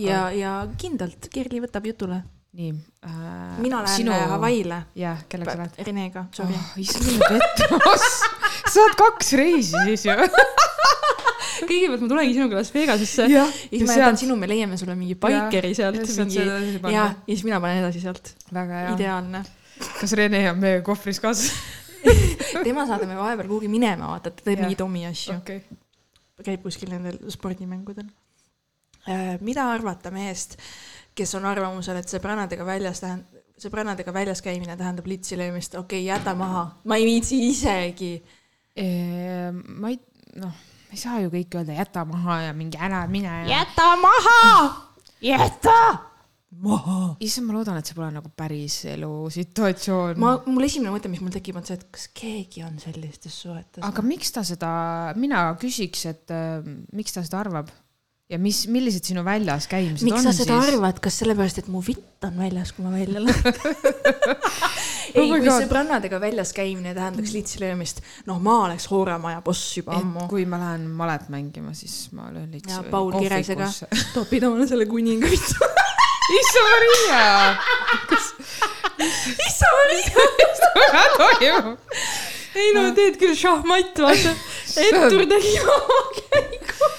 ja, ja kindlalt, Kerli võtab jutule nii äh,. mina lähen sinu... Hawaii'le. jah, kellega sa lähed? Renega, sorry oh,. issand pettus [LAUGHS] sa oled kaks reisi siis ju [LAUGHS] kõigepealt ma tulengi sinuga Las Vegasesse ja, ja siis ma jätan sinu, me leiame sulle mingi baikeri sealt. Mingi... ja, ja siis mina panen edasi sealt. ideaalne. kas Rene on meiega kohvris kaasas [LAUGHS] tema saadame vahepeal kuhugi minema, vaata, ta teeb mingeid omi asju okay.. käib kuskil nendel spordimängudel. mida arvata mehest, kes on arvamusel, et sõbrannadega väljas tähendab, sõbrannadega väljas käimine tähendab litsi löömist, okei okay,, jäta maha, ma ei viitsi isegi. ma ei, noh, ei saa ju kõike öelda, jäta maha ja mingi ära mine ja.... jäta maha, jäta maha. issand, ma loodan, et see pole nagu päris elu situatsioon. ma, mul esimene mõte, mis mul tekib, on see, et kas keegi on sellistes suhetes. aga miks ta seda, mina küsiks, et äh, miks ta seda arvab ja mis, millised sinu väljas käimised miks on sa seda siis? arvad, kas sellepärast, et mu vitt on väljas, kui ma välja [LAUGHS] lähen ei Oh kui God. sõbrannadega väljas käimine tähendaks litsi löömist, noh, ma oleks Hooremaja boss juba ammu et. kui ma lähen malet mängima, siis ma löön litsi ja Paul Kiresega [LAUGHS] topid omale selle kuninga vittu. [LAUGHS] issand Maria, issand Maria, mis toimub? ei no teed küll šahmatt, vaata. Ettur tegi oma käigu.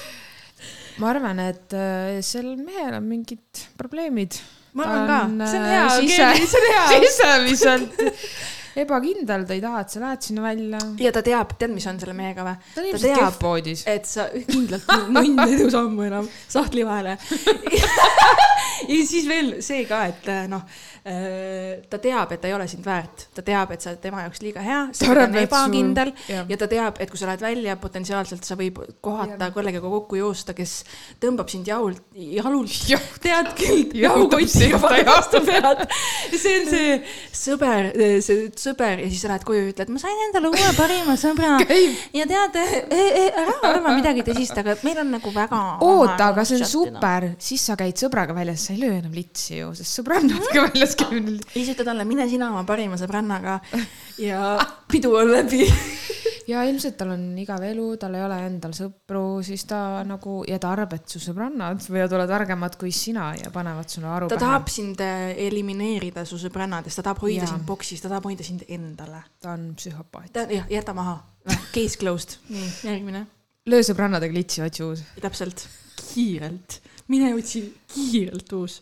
Ma arvan, et äh, sel mehel on mingid probleemid. ma arvan ka, see on hea, sise, see on hea. [LAUGHS] sisemiselt [LAUGHS] ebakindel, ta ei taha, et sa lähed sinna välja. ja ta teab, tead, mis on selle mehega või? ta on ilmselt teab, kehvpoodis. et sa [LAUGHS] kindlalt munn ei tõuse ammu enam sahtli vahele. [LAUGHS] ja siis veel see ka, et äh, noh, ta teab, et ta ei ole sind väärt, ta teab, et sa oled tema jaoks liiga hea, et sul- ebakindel jah. ja ta teab, et kui sa lähed välja, potentsiaalselt sa võib kohata kellegagi kokku joosta, kes tõmbab sind jault, jalult, [LAUGHS] tead küll, jahukotiga vastu pead. see on see sõber, see sõber ja siis lähed koju ja ütled, ma sain endale uue parima sõbra [LAUGHS] ja tead, ära arva midagi tõsist, aga meil on nagu väga. oota, aga see on. super, siis sa käid sõbraga väljas, sa ei löö enam litsi ju, sest sõbrannadega väljas käimine. ja siis ütled talle, mine sina oma parima sõbrannaga [LAUGHS] ja pidu on läbi. Ja ilmselt tal on igav elu, tal ei ole endal sõpru, siis ta nagu ja ta arvab, et su sõbrannad võivad olla targemad kui sina ja panevad sulle aru ta pähe. tahab sind äh, elimineerida su sõbrannadest, ta tahab hoida Jaa. sind boksis, ta tahab hoida sind endale. ta on psühhopaat. jah, jäta maha. Case closed. [LAUGHS] nii, järgmine. löö sõbrannadega litsi, otsi uus. täpselt, kiirelt, mine otsi kiirelt uus.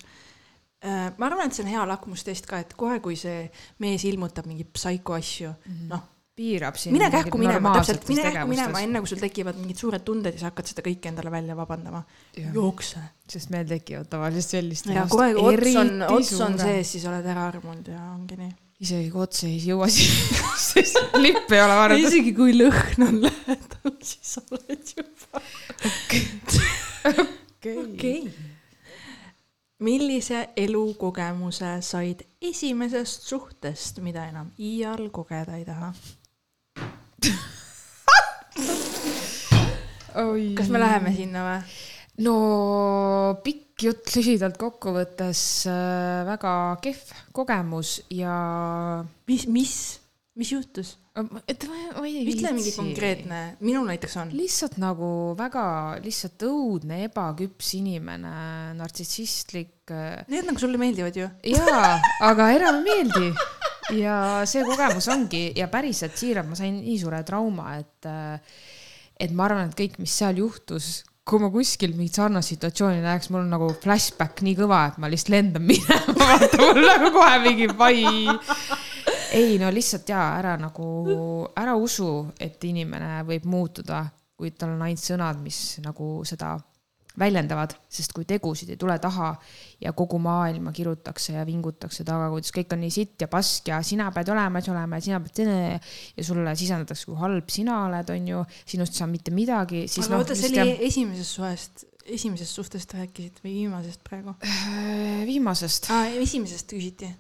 ma arvan, et see on hea lakmustest ka, et kohe, kui see mees ilmutab mingeid psaiko asju, noh, piirab sind. mine kähku minema, täpselt, mine kähku minema, enne kui sul tekivad mingid suured tunded ja sa hakkad seda kõike endale välja vabandama. Jookse. sest meil tekivad tavaliselt sellist. ja kui aeg ots on, ots on sees, siis oled ära armunud ja ongi nii. isegi kui ots ei jõua siia, sest lipp ei ole varem. isegi kui lõhn on lähedal, siis oled juba. okei. millise elukogemuse said esimesest suhtest, mida enam iial kogeda ei taha? [LAUGHS] kas me läheme sinna või? no pikk jutt lühidalt kokkuvõttes äh, väga kehv kogemus ja. mis, mis, mis juhtus? et ma, ma ei ütle mingi konkreetne, minul näiteks on. lihtsalt nagu väga lihtsalt õudne ebaküps inimene, nartsissistlik. äh, Need nagu sulle meeldivad ju. jaa, aga enam ei meeldi. [LAUGHS] ja see kogemus ongi ja päriselt siiralt ma sain nii suure trauma, et, et ma arvan, et kõik, mis seal juhtus, kui ma kuskil mingit sarnast situatsiooni näeks, mul on nagu flashback nii kõva, et ma lihtsalt lendan [LAUGHS] minema, vaata mul nagu kohe mingi pai. ei no lihtsalt jaa, ära nagu, ära usu, et inimene võib muutuda, kui tal on ainult sõnad, mis nagu seda väljendavad, sest kui tegusid ei tule taha ja kogu maailma kirutakse ja vingutakse taga, kuidas kõik on nii sitt ja pask ja sina pead olema, olema ja sina pead selline ja sulle sisendatakse, kui halb sina oled, onju, sinust ei saa mitte midagi, siis aga noh, oota, see oli esimesest suhest, esimesest suhtest rääkisid või viimasest praegu? Äh, viimasest. aa, esimesest küsiti.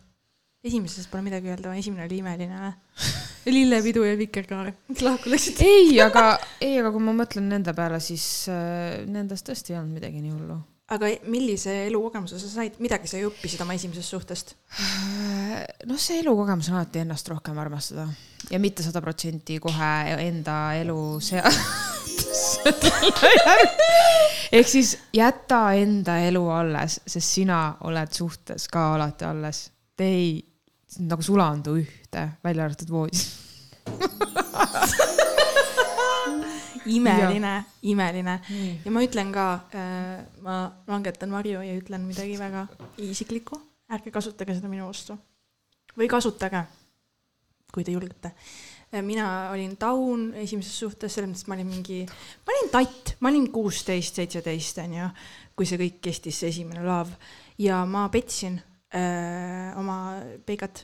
Esimesest pole midagi öelda, esimene oli imeline või? lillepidu ja vikerkaar, miks lahku läksid? ei, aga, ei, aga kui ma mõtlen nende peale, siis äh, nendest tõesti ei olnud midagi nii hullu. aga millise elukogemuse sa said, midagi sa ju õppisid oma esimesest suhtest? noh, see elukogemus on alati ennast rohkem armastada ja mitte sada protsenti kohe enda elu sea-. [LAUGHS] ehk siis jäta enda elu alles, sest sina oled suhtes ka alati alles. Te ei nagu sulandu ühte, välja arvatud voodis. imeline, imeline ja ma ütlen ka, ma langetan varju ja ütlen midagi väga isiklikku, ärge kasutage seda minu vastu. või kasutage, kui te julgete. mina olin taun esimeses suhtes, selles mõttes ma olin mingi, ma olin tatt, ma olin kuusteist, seitseteist onju, kui see kõik kestis, see esimene laav ja ma petsin oma peigat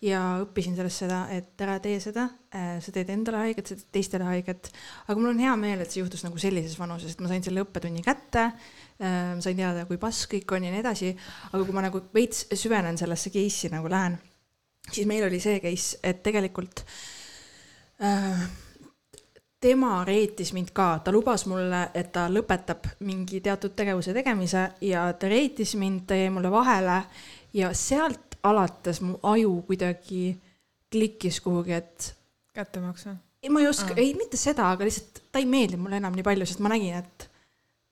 ja õppisin sellest seda, et ära tee seda, sa teed endale haiget, sa teed teistele haiget. aga mul on hea meel, et see juhtus nagu sellises vanuses, et ma sain selle õppetunni kätte. sain teada, kui pass kõik on ja nii edasi, aga kui ma nagu veits süvenen sellesse case'i nagu lähen, siis meil oli see case, et tegelikult äh, tema reetis mind ka, ta lubas mulle, et ta lõpetab mingi teatud tegevuse tegemise ja ta reetis mind, ta jäi mulle vahele ja sealt alates mu aju kuidagi klikkis kuhugi, et. kättemaks või? ei, ma ei oska, ei mitte seda, aga lihtsalt ta ei meeldinud mulle enam nii palju, sest ma nägin, et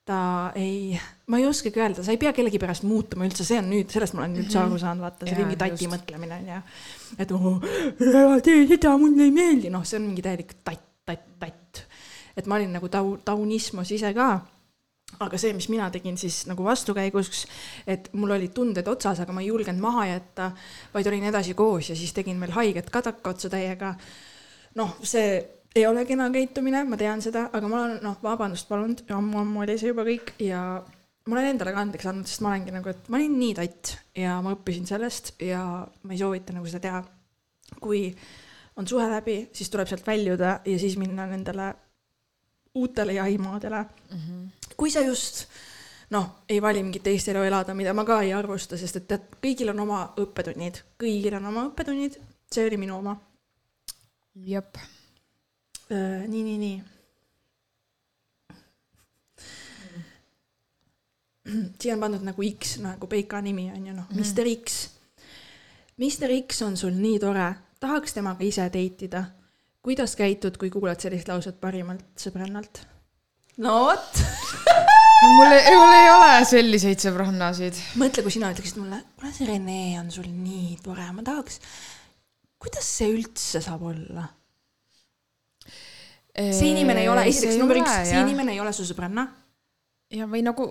ta ei, ma ei oskagi öelda, sa ei pea kellegi pärast muutuma üldse, see on nüüd, sellest ma olen üldse mhm. aru saanud, vaata, see oli mingi tati just. mõtlemine onju. et oh, tee seda, mulle ei meeldi, noh, see on mingi täielik tatt tatt, tatt. et ma olin nagu tau-, taunismos ise ka aga see, mis mina tegin siis nagu vastukäiguks, et mul olid tunded otsas, aga ma ei julgenud maha jätta, vaid olin edasi koos ja siis tegin veel haiget ka takkotsa täiega. noh, see ei ole kena käitumine, ma tean seda, aga ma olen noh, vabandust palunud, ammu-ammu oli see juba kõik ja ma olen endale ka andeks andnud, sest ma olengi nagu, et ma olin nii tatt ja ma õppisin sellest ja ma ei soovita nagu seda teha. kui on suhe läbi, siis tuleb sealt väljuda ja siis minna nendele uutele jahimaadele mm. -hmm. Kui sa just noh, ei vali mingit teist elu elada, mida ma ka ei arvusta, sest et tead, kõigil on oma õppetunnid, kõigil on oma õppetunnid, see oli minu oma. jep. Nii, nii, nii. siia on pandud nagu X nagu Peika nimi on ju noh, Mr mhm. X. Mr X on sul nii tore tahaks temaga ise date ida. kuidas käitud, kui kuulad sellist lauset parimalt sõbrannalt? no vot [LAUGHS] [LAUGHS] mul ei, mul ei ole selliseid sõbrannasid. mõtle, kui sina ütleksid mulle, kuule see Rene on sul nii tore, ma tahaks, kuidas see üldse saab olla? see inimene ei ole, esiteks number üks, see inimene ei ole su sõbranna ja või nagu,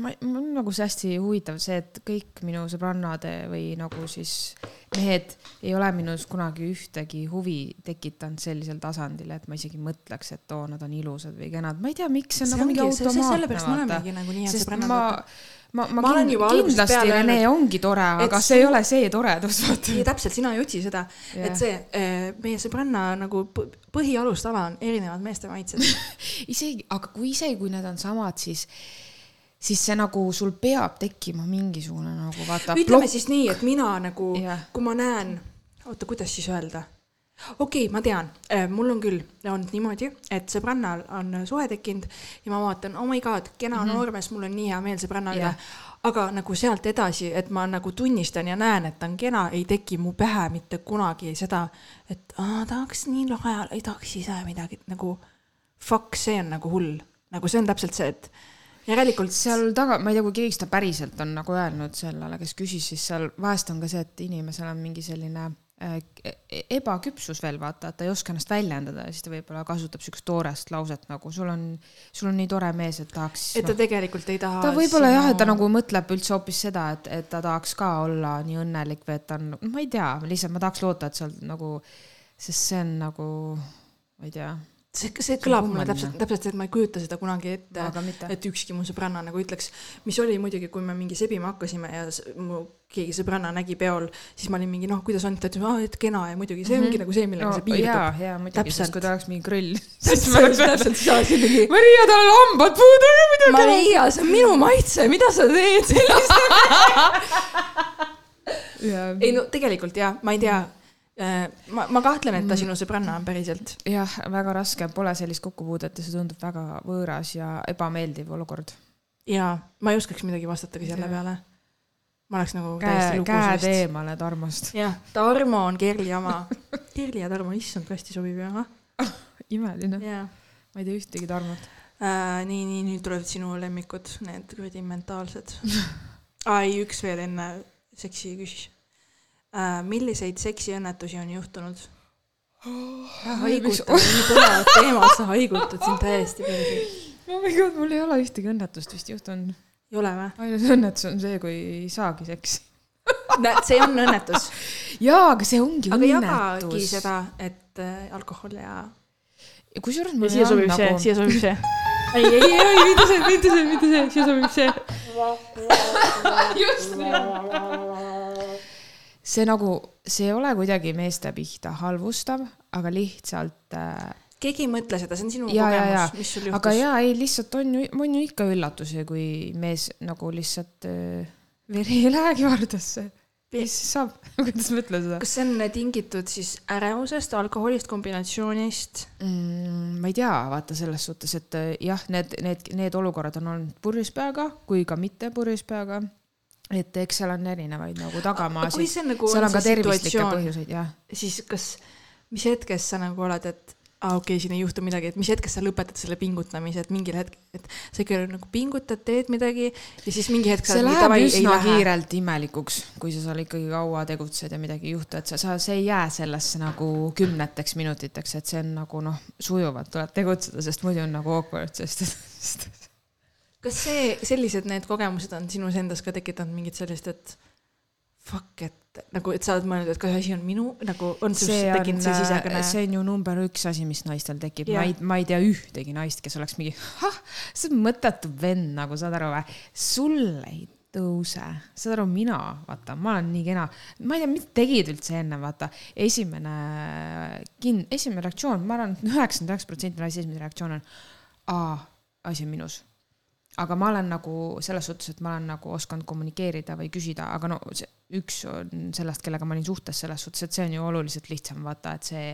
ma, mul on nagu see hästi huvitav see, et kõik minu sõbrannade või nagu siis mehed ei ole minus kunagi ühtegi huvi tekitanud sellisel tasandil, et ma isegi mõtleks, et oo, nad on ilusad või kenad, ma ei tea, miks see on see nagu mingi automaatne. sellepärast me olemegi nagu nii head sõbrannad ma, ma, ma kind, kindlasti Rene ongi tore, aga see ei ole see toredus, [LAUGHS] vaata. ei täpselt, sina ei otsi seda yeah., et see eh, meie sõbranna nagu põhialustala on erinevad meeste maitsed [LAUGHS] isegi, aga kui isegi, kui need on samad, siis siis see nagu sul peab tekkima mingisugune nagu vaata. ütleme plokk. siis nii, et mina nagu yeah., kui ma näen, oota, kuidas siis öelda okei okay,, ma tean, äh, mul on küll olnud niimoodi, et sõbrannal on suhe tekkinud ja ma vaatan, oh my god, kena mm -hmm. noormees, mul on nii hea meel sõbranna üle yeah.. aga nagu sealt edasi, et ma nagu tunnistan ja näen, et ta on kena, ei teki mu pähe mitte kunagi seda, et aa, tahaks nii lahe, ei tahaks ise midagi nagu. Fuck, see on nagu hull, nagu see on täpselt see, et järelikult. seal taga, ma ei tea, kui keegi seda päriselt on nagu öelnud sellele, kes küsis, siis seal vahest on ka see, et inimesel on mingi selline Äh, e-, ebaküpsus veel vaata, et ta ei oska ennast väljendada ja siis ta võib-olla kasutab siukest toorest lauset nagu sul on, sul on nii tore mees, et tahaks. et ta no, tegelikult ei taha. ta võib-olla sinu... jah, et ta nagu mõtleb üldse hoopis seda, et, et ta tahaks ka olla nii õnnelik või et ta on, ma ei tea, lihtsalt ma tahaks loota, et sa oled nagu, sest see on nagu, ma ei tea see, see kõlab mulle täpselt, täpselt, et ma ei kujuta seda kunagi ette, et ükski mu sõbranna nagu ütleks, mis oli muidugi, kui me mingi sebima hakkasime ja mu keegi sõbranna nägi peol, siis ma olin mingi noh, kuidas on, ta ütles, et kena ja muidugi see mm -hmm. ongi nagu see, millega no, see piirdub. jaa, jaa, muidugi, sest kui ta oleks mingi krõll. täpselt, [LAUGHS] täpselt, siis oleks mingi. Maria, tal on hambad puudu ja muidugi. Maria, see on minu maitse, mida sa teed sellist [LAUGHS] [LAUGHS] ei no tegelikult jah, ma ei tea Äh, ma, ma kahtlen, et ta mm. sinu sõbranna on päriselt. jah, väga raske, pole sellist kokkupuudet ja see tundub väga võõras ja ebameeldiv olukord. ja ma ei oskaks midagi vastata ka selle peale. ma oleks nagu käe, käed eemale Tarmost. jah, Tarmo on Kerli oma. [LAUGHS] Kerli ja Tarmo, issand, kui hästi sobib ju, ahah. [LAUGHS] imeline. ma ei tea ühtegi Tarmot äh,. nii, nii, nüüd tulevad sinu lemmikud, need kuradi mentaalsed. aa [LAUGHS] ei, üks veel enne seksi küsis äh,. Milliseid seksiõnnetusi on juhtunud oh,? haigutad, nii põnevad teemad, sa haigutad siin täiesti perse. oh my god, mul ei ole ühtegi õnnetust vist juhtunud. ei ole või? ainus õnnetus on see, kui ei saagi seksi näed, see on õnnetus. jaa, aga see ongi aga õnnetus. aga jagagi seda, et äh, alkohol ja. kusjuures mul sobib see nagu, siia sobib see. ei, ei, ei, ei, mitte see, mitte see, mitte see, siia sobib see. just see nagu, see ei ole kuidagi meeste pihta halvustav, aga lihtsalt äh, keegi ei mõtle seda, see on sinu Ja, kogemus, mis sul juhtus. aga jaa, ei lihtsalt on ju, on ju ikka üllatusi, kui mees nagu lihtsalt äh, veri ei lähegi vardasse. mis siis saab, [LAUGHS] kuidas ma ütlen seda kas see on tingitud siis ärevusest, alkoholist, kombinatsioonist? mm,? ma ei tea, vaata selles suhtes, et äh, jah, need, need, need olukorrad on olnud purjus peaga kui ka mitte purjus peaga. Et eks seal on erinevaid nagu tagamaasid, nagu seal on ka tervislikke põhjuseid, jah. siis kas, mis hetkes sa nagu oled, et aa okei okay,, siin ei juhtu midagi, et mis hetkest sa lõpetad selle pingutamise, et mingil hetkel, et sa ikka nagu pingutad, teed midagi ja siis mingi hetk see nii, läheb davai, ei üsna kiirelt imelikuks, kui sa seal ikkagi kaua tegutsed ja midagi ei juhtu, et sa, sa, see ei jää sellesse nagu kümneteks minutiteks, et see on nagu noh, sujuvalt tuleb tegutseda, sest muidu on nagu awkward, [LAUGHS] sest, sest kas see, sellised need kogemused on sinus endas ka tekitanud mingit sellist, et fuck, et nagu, et sa oled mõelnud, et kas asi on minu nagu on see tekkinud see sisekõne? see on ju number üks asi, mis naistel tekib, ma ei, ma ei tea ühtegi naist, kes oleks mingi, ah, see on mõttetu vend nagu, saad aru või, sul ei tõuse, saad aru, mina, vaata, ma olen nii kena, ma ei tea, mis tegid üldse enne, vaata, esimene kin-, esimene reaktsioon, ma arvan, üheksakümmend üheksa protsenti naiste esimene reaktsioon on, aa, asi on minus aga ma olen nagu selles suhtes, et ma olen nagu osanud kommunikeerida või küsida, aga no see üks on sellest, kellega ma olin suhtes selles suhtes, et see on ju oluliselt lihtsam, vaata, et see,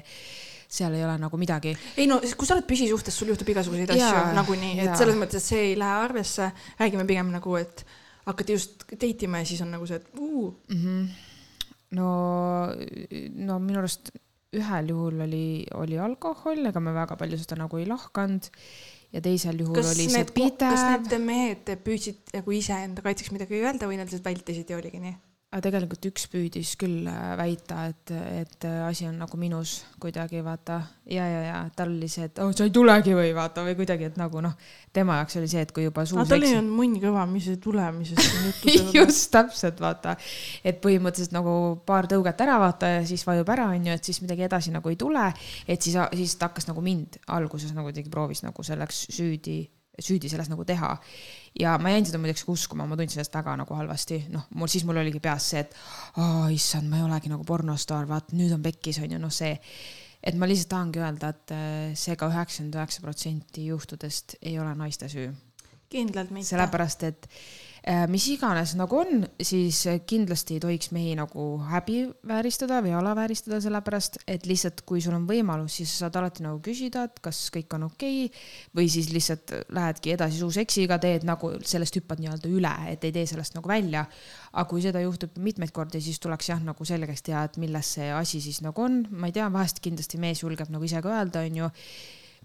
seal ei ole nagu midagi. ei no kui sa oled püsisuhtes, sul juhtub igasuguseid asju nagunii, et selles mõttes, et see ei lähe arvesse, räägime pigem nagu, et hakkate just date ima ja siis on nagu see, et uu, mm. -hmm. no, no minu arust ühel juhul oli, oli alkohol, ega me väga palju seda nagu ei lahkanud ja teisel juhul kas oli see need, kas pidev, need mehed püüdsid nagu iseenda kaitseks midagi öelda või nad lihtsalt vältisid ja oligi nii? Aga tegelikult üks püüdis küll äh, väita, et, et äh, asi on nagu minus kuidagi vaata ja, ja, ja tal oli see, et oh, sa ei tulegi või vaata või kuidagi, et nagu noh, tema jaoks oli see, et kui juba suus tal ei eksis. olnud munn kõva, mis ei tule, mis on saada. just täpselt vaata, et põhimõtteliselt nagu paar tõuget ära vaata ja siis vajub ära, onju, et siis midagi edasi nagu ei tule. et siis, siis ta hakkas nagu mind alguses nagu kuidagi proovis nagu selleks süüdi, süüdi selles nagu teha. Ja ma jäin seda muideks uskuma, ma tundsin ennast väga nagu halvasti, noh, mul siis mul oligi peas see, et aa issand, ma ei olegi nagu pornostaar, vaata nüüd on pekkis onju, noh see et ma lihtsalt tahangi öelda, et äh, seega üheksakümmend üheksa protsenti juhtudest ei ole naiste süü kindlalt mitte. sellepärast, et mis iganes nagu on, siis äh, kindlasti ei tohiks mehi nagu häbivääristada või alavääristada, sellepärast et lihtsalt, kui sul on võimalus, siis sa saad alati nagu küsida, et kas kõik on okei okay, või siis lihtsalt lähedki edasi suuseksiga, teed nagu sellest hüppad nii-öelda üle, et ei tee sellest nagu välja. aga kui seda juhtub mitmeid kordi, siis tuleks jah, nagu selgeks teha, et milles see asi siis nagu on, ma ei tea, vahest kindlasti mees julgeb nagu ise ka öelda, onju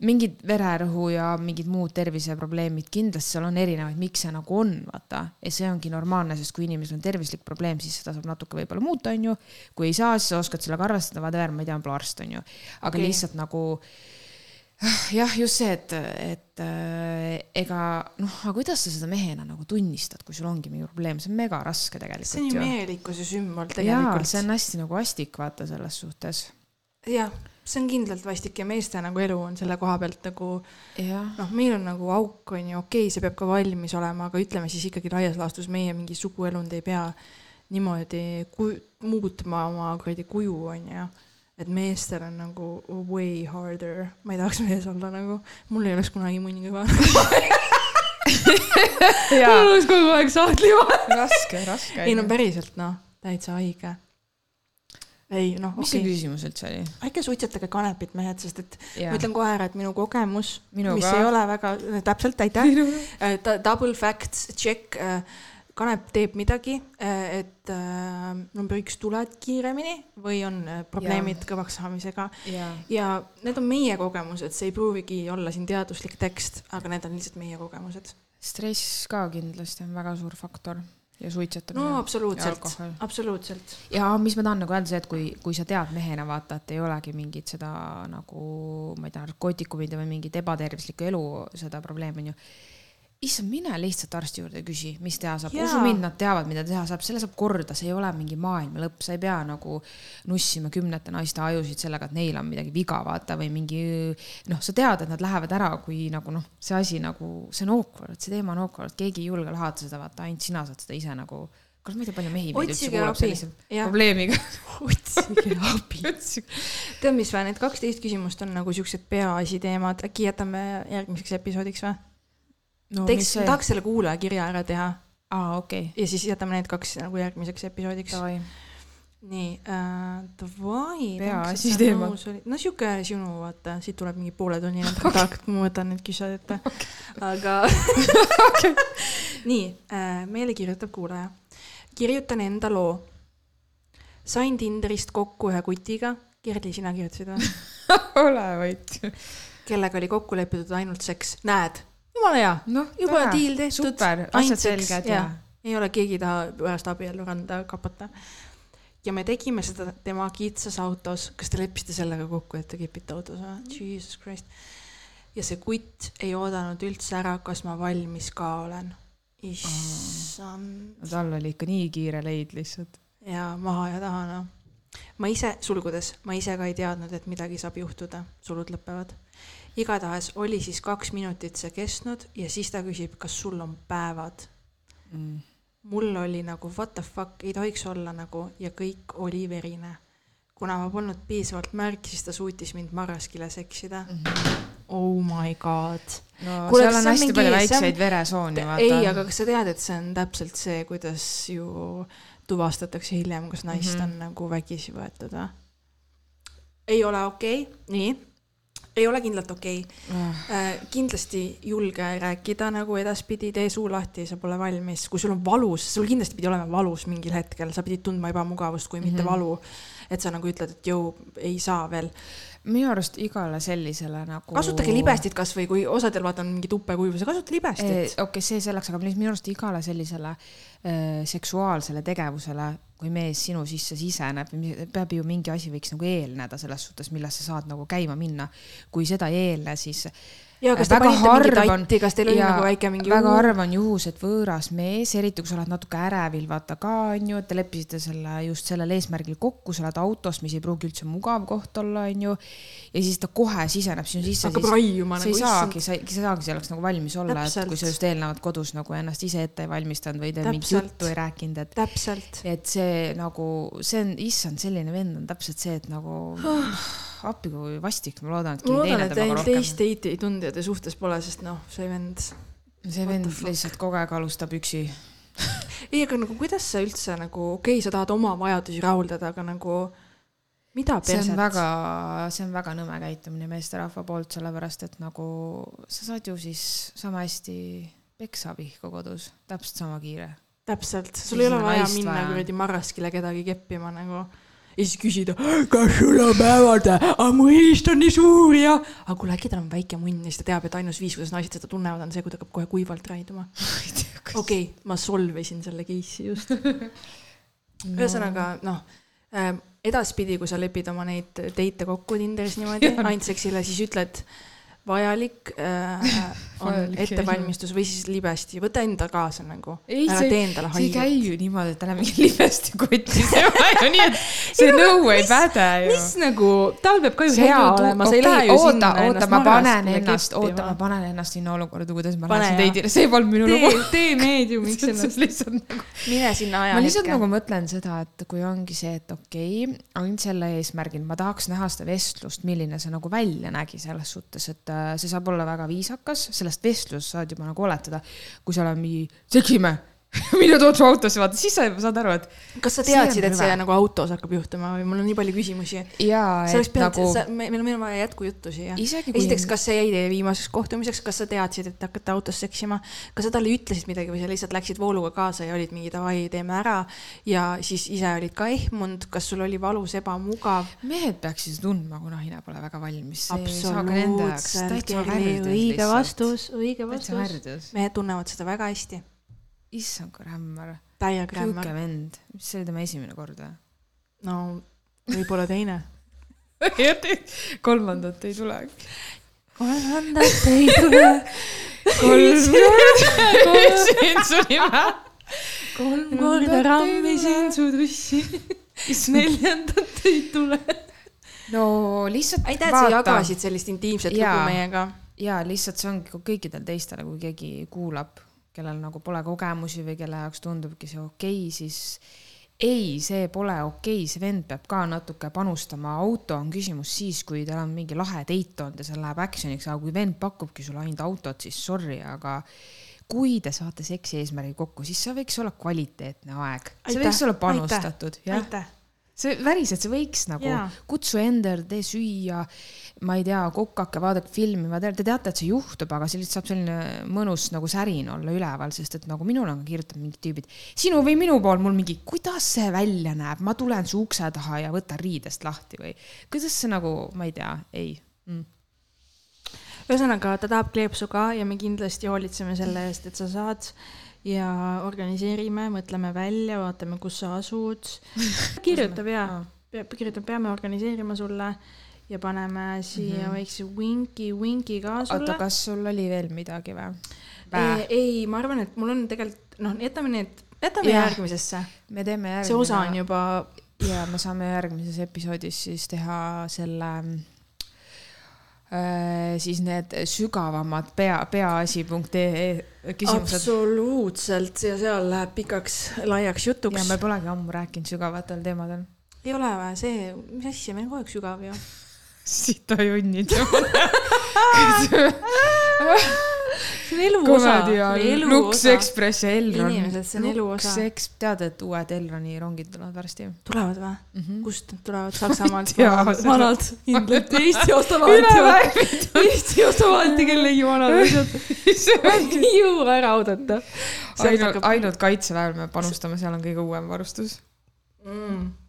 mingid vererõhu ja mingid muud terviseprobleemid, kindlasti seal on erinevaid, miks see nagu on, vaata. ja see ongi normaalne, sest kui inimesel on tervislik probleem, siis seda saab natuke võib-olla muuta, onju. kui ei saa, siis sa oskad sellega arvestada, whatever, ma ei tea, pole arst, onju. aga okay. lihtsalt nagu jah, just see, et, et äh, ega noh, aga kuidas sa seda mehena nagu tunnistad, kui sul ongi mingi probleem, see on mega raske tegelikult see on ju mehelikkuse sümbol tegelikult. see on hästi nagu vastik, vaata selles suhtes. jah, see on kindlalt vastik ja meeste nagu elu on selle koha pealt nagu noh, meil on nagu auk on ju, okei okay,, see peab ka valmis olema, aga ütleme siis ikkagi laias laastus meie mingi suguelund ei pea niimoodi ku-, muutma oma kuradi kuju on ju. et meestel on nagu way harder, ma ei tahaks mees olla nagu, mul ei oleks kunagi munni kõva. jaa, [LAUGHS] oleks kogu aeg sahtli vahel. raske, raske. ei no päriselt noh, täitsa haige. Ei noh, mis see okay., küsimus üldse oli? ärge suitsetage kanepit mehed, sest et Jaa. ma ütlen kohe ära, et minu kogemus, mis ei ole väga, täpselt, aitäh. Double facts check, kanep teeb midagi, et äh, number üks, tuled kiiremini või on äh, probleemid kõvaks saamisega jaa, ja need on meie kogemused, see ei pruugigi olla siin teaduslik tekst, aga need on lihtsalt meie kogemused. stress ka kindlasti on väga suur faktor ja suitsetamine. no absoluutselt absoluutselt. ja mis ma tahan nagu öelda, see, et kui, kui sa tead mehena vaata, et ei olegi mingit seda nagu, ma ei tea, narkootikumide või mingit ebatervislikku elu seda probleemi onju. issand, mine lihtsalt arsti juurde ja küsi, mis teha saab, usu mind, nad teavad, mida teha saab, selle saab korda, see ei ole mingi maailma lõpp, sa ei pea nagu nussima kümnete naiste ajusid sellega, et neil on midagi viga, vaata, või mingi noh, sa tead, et nad lähevad ära, kui nagu noh, see asi nagu, see on awkward, see teema on awkward, keegi ei julge lahata seda, vaata, ainult sina saad seda ise nagu kuule, ma ei tea, palju mehi meid üldse kuulab sellise, jah, probleemiga. [LAUGHS] otsige [LAUGHS] abi. tead, mis või, need kaksteist küsimust on nagu siuksed peaasi teemad, äkki jätame järgmiseks episoodiks või? No teeks tahaks selle kuulajakirja ära teha aa okei ja siis jätame need kaks nagu järgmiseks episoodiks. okay., nii äh,, davai. Peaasi teemad.. no sihuke sinu, vaata, siit tuleb mingi pooletunnine [LAUGHS] kontakt, ma võtan need küsimad ette [LAUGHS] okay.. aga [LAUGHS] nii äh,, meile kirjutab kuulaja. kirjutan enda loo. sain Tinderist kokku ühe kutiga, Kerli, sina kirjutasid või? ole vait. kellega oli kokku lepitud ainult seks, näed, jumala hea, noh, juba diil tehtud. super, asjad selged ja, ei ole, keegi ei taha pärast abiellu randa kapata. ja me tegime seda tema kitsas autos, kas te leppisite sellega kokku, et te kipite autos või? Jesus Christ. ja see kutt ei oodanud üldse ära, kas ma valmis ka olen. issand. no tal oli ikka nii kiire leid lihtsalt. ja maha ja taha noh. ma ise, sulgudes, ma ise ka ei teadnud, et midagi saab juhtuda, sulud lõpevad. Igatahes oli siis kaks minutit see kestnud ja siis ta küsib, kas sul on päevad. Mm. mul oli nagu what the fuck, ei tohiks olla nagu ja kõik oli verine. kuna ma polnud piisavalt märk, siis ta suutis mind marraskile seksida. Oh my god. no Kuule, seal on hästi mingi- palju see on- väikseid veresooni, vaata. ei, aga kas sa tead, et see on täpselt see, kuidas ju tuvastatakse hiljem, kas naist Mhm. on nagu vägisi võetud või? ei ole okei okay., nii, ei ole kindlalt okei okay.. Ah, kindlasti julge rääkida nagu edaspidi, tee suu lahti, sa pole valmis, kui sul on valus, sul kindlasti pidi olema valus mingil hetkel, sa pidid tundma ebamugavust, kui mitte Mhm. valu. et sa nagu ütled, et jõu, ei saa veel. Minu arust igale sellisele nagu. kasutage libestit kasvõi, kui osadel vaata on mingi tupekuivus, kasuta libestit. okei okay,, see selleks, aga minu arust igale sellisele äh, seksuaalsele tegevusele, kui mees sinu sisse siseneb, peab ju mingi asi võiks nagu eelneda selles suhtes, millest sa saad nagu käima minna. kui seda ei eelne, siis ja kas te väga panite mingi harv on- tatti, kas teil oli nagu väike mingi väga harv on juhus, et võõras mees, eriti kui sa oled natuke ärevil, vaata ka onju, et te leppisite selle just sellel eesmärgil kokku, sa oled autos, mis ei pruugi üldse mugav koht olla, onju. ja siis ta kohe siseneb sinu sisse. hakkab raiuma sa ei nagu saagi, sa ei sa ei saagi selleks nagu valmis olla, et kui sa just eelnevalt kodus nagu ennast ise ette ei valmistanud või te mingit juttu ei rääkinud, et täpselt. et see nagu, see on, issand, selline vend on täpselt see, et nagu [SIGHS] appi kui vastik, ma loodan, et keegi teine temaga rohkem teist. teid ei tunde ja te suhtes pole, sest noh, see vend. see vend lihtsalt kogu aeg alustab üksi [LAUGHS] ei, aga nagu kuidas sa üldse nagu, okei okay,, sa tahad oma vajadusi rahuldada, aga nagu mida see perset on? väga, see on väga nõme käitumine meesterahva poolt, sellepärast et nagu sa saad ju siis sama hästi peksa pihku kodus, täpselt sama kiire. täpselt, sul ei ole vaja minna kuradi marraskile kedagi keppima nagu ja siis küsida, kas sul on päevad, aga mu hiist on nii suur ja, aga kuule, äkki tal on väike munn ja siis ta teab, et ainus viis, kuidas naised seda tunnevad, on see, kui ta hakkab kohe kuivalt raiduma. [LAUGHS] okei okay,, ma solvisin selle case'i just. [LAUGHS] ühesõnaga noh, edaspidi, kui sa lepid oma neid date'e kokku Tinderis niimoodi [LAUGHS] ainult seksile, siis ütled vajalik äh, [LAUGHS] on ettevalmistus või siis libesti, võta enda kaasa nagu. ei, ära tee endale see ei haiget. käi ju niimoodi, et ära mingi [LAUGHS] libesti kotti, ole ju nii, et [LAUGHS] see nõu ei päde ju. mis nagu, tal peab ka ju hea olema, sa ei lähe ju oota, sinna oota, ma panen ennast, oota, ma panen ennast sinna olukorda, kuidas ma lähen jah. teidile, see polnud minu lugu. tee, meediumiks ennast, lihtsalt nagu mine sinna ma lihtsalt ajahetke nagu mõtlen seda, et kui ongi see, et okei okay,, ainult selle eesmärgil ma tahaks näha seda vestlust, milline see nagu välja nägi selles suhtes, et see saab olla väga viisakas, sellest vestlusest saad juba nagu oletada. kui seal on mingi, seksime, mine tood su autosse, vaata siis sa saad aru, et kas sa on teadsid, et see hüve. nagu autos hakkab juhtuma või mul on nii palju küsimusi. jaa, et pidanud nagu, meil, meil on vaja jätkujuttu siia. esiteks, kas see jäi teie viimaseks kohtumiseks, kas sa teadsid, et te hakkate autos seksima, kas sa talle ütlesid midagi või sa lihtsalt läksid vooluga kaasa ja olid mingi davai, teeme ära ja siis ise olid ka ehmunud, kas sul oli valus, ebamugav? mehed peaksid tundma, kui naine pole väga valmis. absoluutselt, õige vastus, õige vastus. mehed tunnevad seda väga hästi. issand, kui rämmar. täiega sihuke rämme. vend, mis see oli tema esimene kord või? no võib-olla teine. [LAUGHS] kolmandat ei tule. kolmandat ei tule. kolm su nime. kolm korda rammisin su tussi. neljandat ei tule. no lihtsalt aitäh, et sa jagasid sellist intiimset lugu meiega. ja lihtsalt see ongi kõikidel teistel, kui keegi kuulab, kellel nagu pole kogemusi või kelle jaoks tundubki see okei okay,, siis ei, see pole okei okay., see vend peab ka natuke panustama, auto on küsimus siis, kui tal on mingi lahe date olnud ja seal läheb action'iks, aga kui vend pakubki sulle ainult autot, siis sorry, aga kui te saate seksi eesmärgi kokku, siis see võiks olla kvaliteetne aeg, see võiks olla panustatud, jah. See päriselt, see võiks nagu Jaa. kutsu endale, tee süüa, ma ei tea, kokake, vaadake filmi, ma tean, te teate, et see juhtub, aga see lihtsalt saab selline mõnus nagu särin olla üleval, sest et nagu minul on kirjutanud mingid tüübid, sinu või minu pool mul mingi, kuidas see välja näeb, ma tulen su ukse taha ja võtan riidest lahti või kuidas see nagu, ma ei tea, ei mm.. ühesõnaga, ta tahab kleepsu ka ja me kindlasti hoolitseme selle eest, et sa saad ja organiseerime, mõtleme välja, vaatame, kus sa asud. [LAUGHS] kirjutab ja, kirjutab, peame organiseerima sulle ja paneme siia mm -hmm. väikse winki, winki ka oota, sulle. kas sul oli veel midagi või? ei, ei, ma arvan, et mul on tegelikult, noh, jätame need, jätame Jah. järgmisesse. me teeme järgmine. see osa on juba, ja me saame järgmises episoodis siis teha selle äh, siis need sügavamad pea, peaasi.ee küsimused. absoluutselt ja seal läheb pikaks laiaks ja jutuks. me polegi ammu rääkinud sügavatel teemadel. ei ole või, see, mis asja, meil on kogu aeg sügav ju. Sita junnid ju. see on elu osa, Komedi ja elu Lux. Express ja Elron. Inimesed, see on elu osa. Lux, tead, et uued Elroni rongid tulevad varsti tulevad või? mm? -hmm. kust need tulevad? Saksamaalt vanad, kindlalt. Eesti ostab alati, Eesti ostab alati kellegi vanad asjad. ei jõua ära oodata. ainult, ainult kaitseväel me panustame, seal on kõige uuem varustus. mm..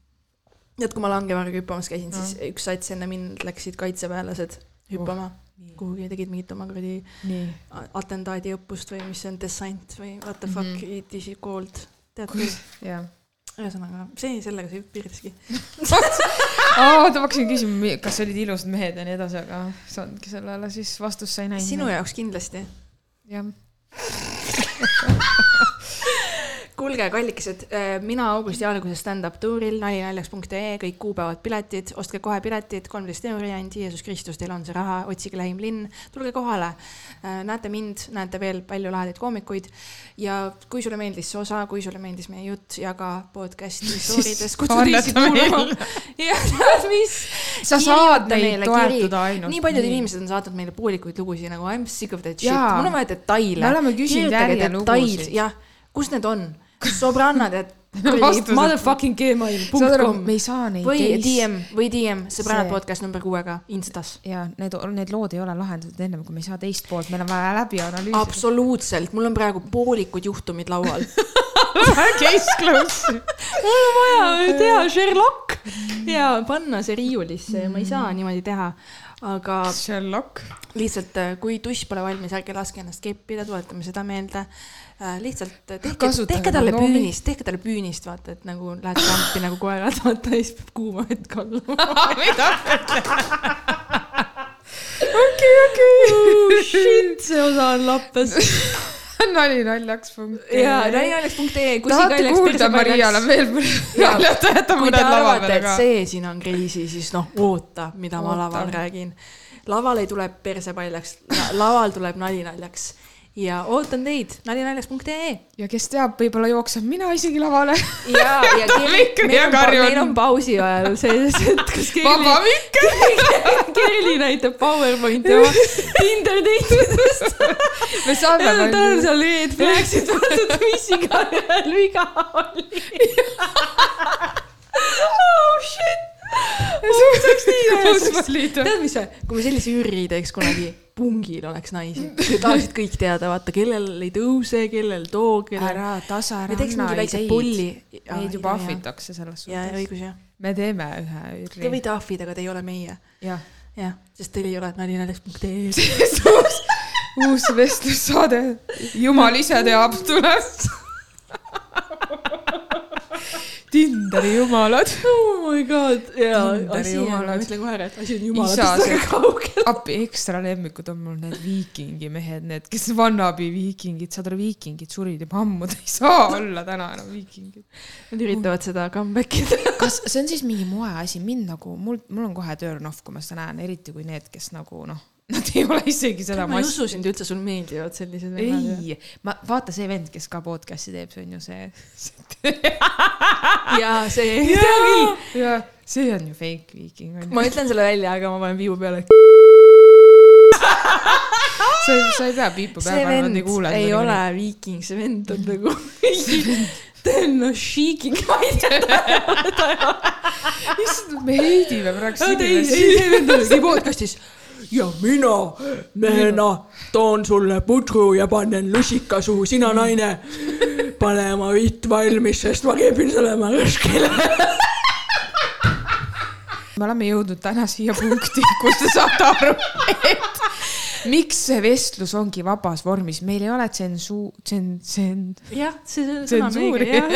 tead, kui ma langevarga hüppamas käisin, siis üks sats enne mind läksid kaitseväelased hüppama nii. kuhugi, tegid mingit oma kuradi nii. a- atentaadiõppust või mis see on, dessant või what the fuck mm Mhm. -hmm. it is called. tead küll, jah. ühesõnaga see, sellega see piirduski. [LAUGHS] oota, ma hakkasin küsima, kas olid ilusad mehed ja nii edasi, aga saanudki sellele siis vastust sai näinud. sinu jaoks kindlasti. jah. [LAUGHS] kuulge, kallikesed, mina augusti alguses stand-up tuuril nalinaljaks.ee, kõik kuupäevad, piletid, ostke kohe piletid, kolmteist euri ainult, Jeesus Kristus, teil on see raha, otsige lähim linn, tulge kohale. näete mind, näete veel palju lahedaid koomikuid ja kui sulle meeldis see osa, kui sulle meeldis meie jutt, jaga podcast'i [LAUGHS] story'des, kutsu teisi kuulama meile. [LAUGHS] ja tead mis, sa saad neid toetada ainult. nii paljud inimesed on saatnud meile poolikuid lugusid nagu I m sick of that shit, mul on vaja detaile. Me oleme küsinud järjelugusid. jah, kus need on? sõbrannad, et [LAUGHS] motherfucking gmail.com me ei saa neid või teist- DM või DM, sõbrannad podcast number kuuega Instas. ja need, need lood ei ole lahendatud ennem, kui me ei saa teist poolt, meil on vaja läbi analüüsida. absoluutselt, mul on praegu poolikud juhtumid laual. Case close. mul on vaja [LAUGHS] teha Sherlock ja panna see riiulisse ja ma ei saa niimoodi teha. aga Sherlock. lihtsalt, kui tuss pole valmis, ärge laske ennast keppida, tuletame seda meelde. Lihtsalt tehke, Kasutage tehke talle kondoomi. püünist, tehke talle püünist, vaata, et nagu lähed kampi nagu koerad, vaata ja siis peab kuuma vett kallama. [LAUGHS] mida? okei, okei. Shit, [LAUGHS] see osa on lappes. [LAUGHS] nali naljaks punkt. ja naljaljaks.ee, tahate kuulda Mariale veel Jaa. naljata, jätame kui te mõned lava et ka. see siin on crazy, siis noh, oota, mida ma Oota. laval räägin. laval ei tule perse paljaks, laval tuleb nali naljaks ja ootan teid nalinaljaks.ee ja kes teab, võib-olla jooksen mina isegi lavale. ja, ja [LAUGHS] Mikri meil on, meil on pausi ajal see, et kas vaba Kerli, mikk. Kerli näitab PowerPointi oma Tinder date'idest. me saame tal on seal red flag'id pandud, mis iganes viga oli. oh shit. liidu. tead, mis, kui me sellise üüri teeks kunagi, pungil oleks naisi, tahaksid kõik teada, vaata, kellel ei tõuse, kellel too, kellel. ära tasa, me ära teeks mingi väikse pulli. Neid juba ahvitakse selles suhtes. õigus jah. me teeme ühe Te ürri. võite ahvida, aga te ei ole meie. jah. jah, sest teil ei ole nalinaljaks.ee. uus, uus vestlussaade. jumal ise teab, tuleb. [LAUGHS] Tinderi jumalad. [LAUGHS] oh my god, jaa, Tinderi on, ma jumalad. ütlen kohe ära, et asi on jumalatest väga kaugel. appi ekstra lemmikud on mul need viikingi mehed, need, kes vannabi viikingid, saad aru, viikingid surid juba ammu, [LAUGHS] ta ei saa olla täna enam viikingid. Nad üritavad seda comeback ida. [LAUGHS] kas see on siis mingi moeasi, mind nagu, mul, mul on kohe turn off, kui ma seda näen, eriti kui need, kes nagu noh, nad ei ole isegi seda ma ei usu sind üldse, sul meeldivad sellised vennad. ei, ma, vaata see vend, kes ka podcast'i teeb, see on ju see. [LAUGHS] jaa, see, tea küll. ja see on ju fake viiking ma ütlen selle välja, aga ma panen viibu peale. [LAUGHS] sa, sa ei pea piipu see peale panema, [LAUGHS] nad ei kuule. ei ole viiking, see vend on nagu ta on no šiiking, ma ei tea. issand, me heidime praegu ei, ei, see vend oli podcast'is. Ja mina mehena toon sulle pudru ja panen lusika suhu, sina naine, pane oma vitt valmis, sest ma keepin sulle oma lõskile. me oleme jõudnud täna siia punkti, kus te saate aru, et miks see vestlus ongi vabas vormis, meil ei ole tsensu-, tsen-, tsen-, jah, see sõna on õige, jah.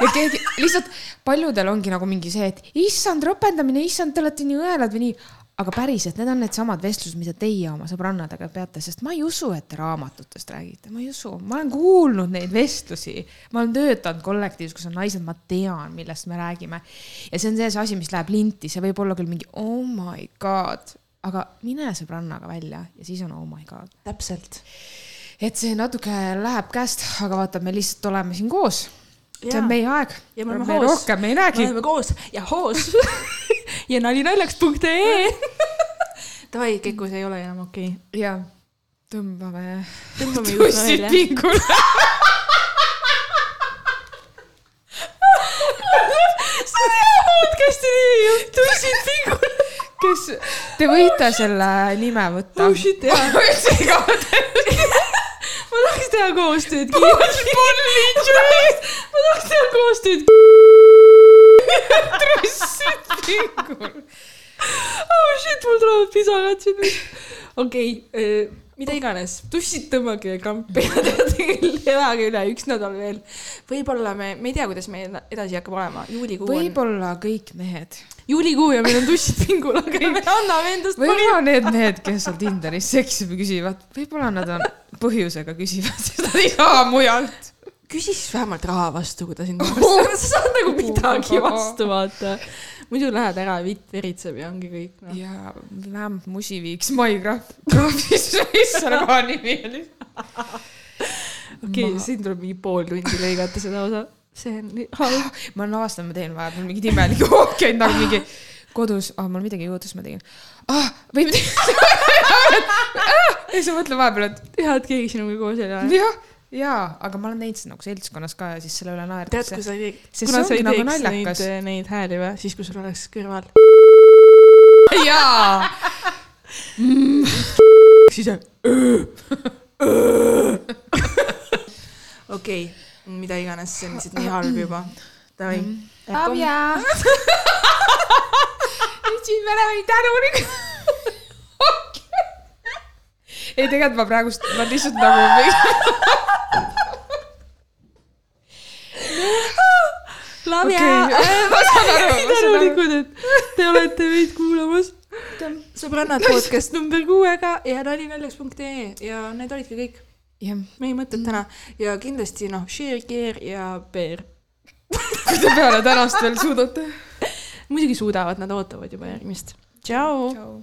ja keegi lihtsalt paljudel ongi nagu mingi see, et issand, ropendamine, issand, te olete nii õelad või nii. Aga päriselt, need on needsamad vestlused, mida teie oma sõbrannadega peate, sest ma ei usu, et te raamatutest räägite, ma ei usu, ma olen kuulnud neid vestlusi. ma olen töötanud kollektiivis, kus on naised, ma tean, millest me räägime. ja see on see asi, mis läheb linti, see võib olla küll mingi oh my god, aga mine sõbrannaga välja ja siis on oh my god täpselt. et see natuke läheb käest, aga vaata, me lihtsalt oleme siin koos. see on meie aeg. Ja me oleme hoos. rohkem ei me näegi. oleme koos ja hoos [LAUGHS] ja nalinaljaks.ee. [LAUGHS] Davai, Keku, see ei ole enam okei okay.. ja tõmbame tõmbame tussid välja. pingule. [LAUGHS] podcast'i nimi on Tussid pingul. kes, te võite selle nime võtta. Oh shit, jaa. ma üldse ei kaota. ma tahaks teha koostööd ma [LAUGHS] tahaks teha koostööd. tussid pingul. oh shit, mul tulevad pisarad siin. Okei okay,, mida iganes, tussid tõmmake krampi ja teate küll, elage üle üks nädal veel. võib-olla me, me ei tea, kuidas meil edasi hakkab olema, juulikuu on, võib-olla kõik mehed, juulikuu ja meil on tussid pingul, aga me anname endast võib-olla need mehed, kes seal Tinderis seksi küsivad, võib-olla nad on põhjusega küsivad, ei saa mujalt. küsi siis vähemalt raha vastu, kui ta sind [LAUGHS] arvestab, sa saad nagu midagi vastu vaata. Muidu lähed ära, vitt veritseb ja ongi kõik noh. ja vähemalt musi viiks Graafis, mis selle koha nimi oli. okei siin tuleb mingi pool tundi lõigata seda osa. see on nii halb. [LAUGHS] ma olen avastanud, ma teen vahepeal mingeid imelikke ookeid nagu mingi kodus, ah mul midagi juhtus, ma tegin ah,. või midagi [LAUGHS] ah,. ja siis ma mõtlen vahepeal, et hea, et keegi sinuga koos ei ole. jah, jaa, aga ma olen näinud seda nagu seltskonnas ka ja siis selle üle tead, naertakse kui. sa ei Sest kuna sa ei nagu teeks naljakas. neid, neid hääli või, siis kui sul oleks kõrval. jaa, [LAUGHS] siis on. okei, mida iganes, see on lihtsalt nii halb juba. Davai. Abja. nüüd me oleme tänulikud. [LAUGHS] ei, tegelikult ma praegust, ma lihtsalt nagu. Love Okei. ya. ma saan aru, tänulikud, et te olete meid kuulamas. sõbrannad podcast number kuuega ja nalinaljaks.ee ja need olidki kõik meie mõtted täna ja kindlasti noh, share, care ja bear. kui te peale tänast veel suudate. muidugi suudavad, nad ootavad juba järgmist. tšau.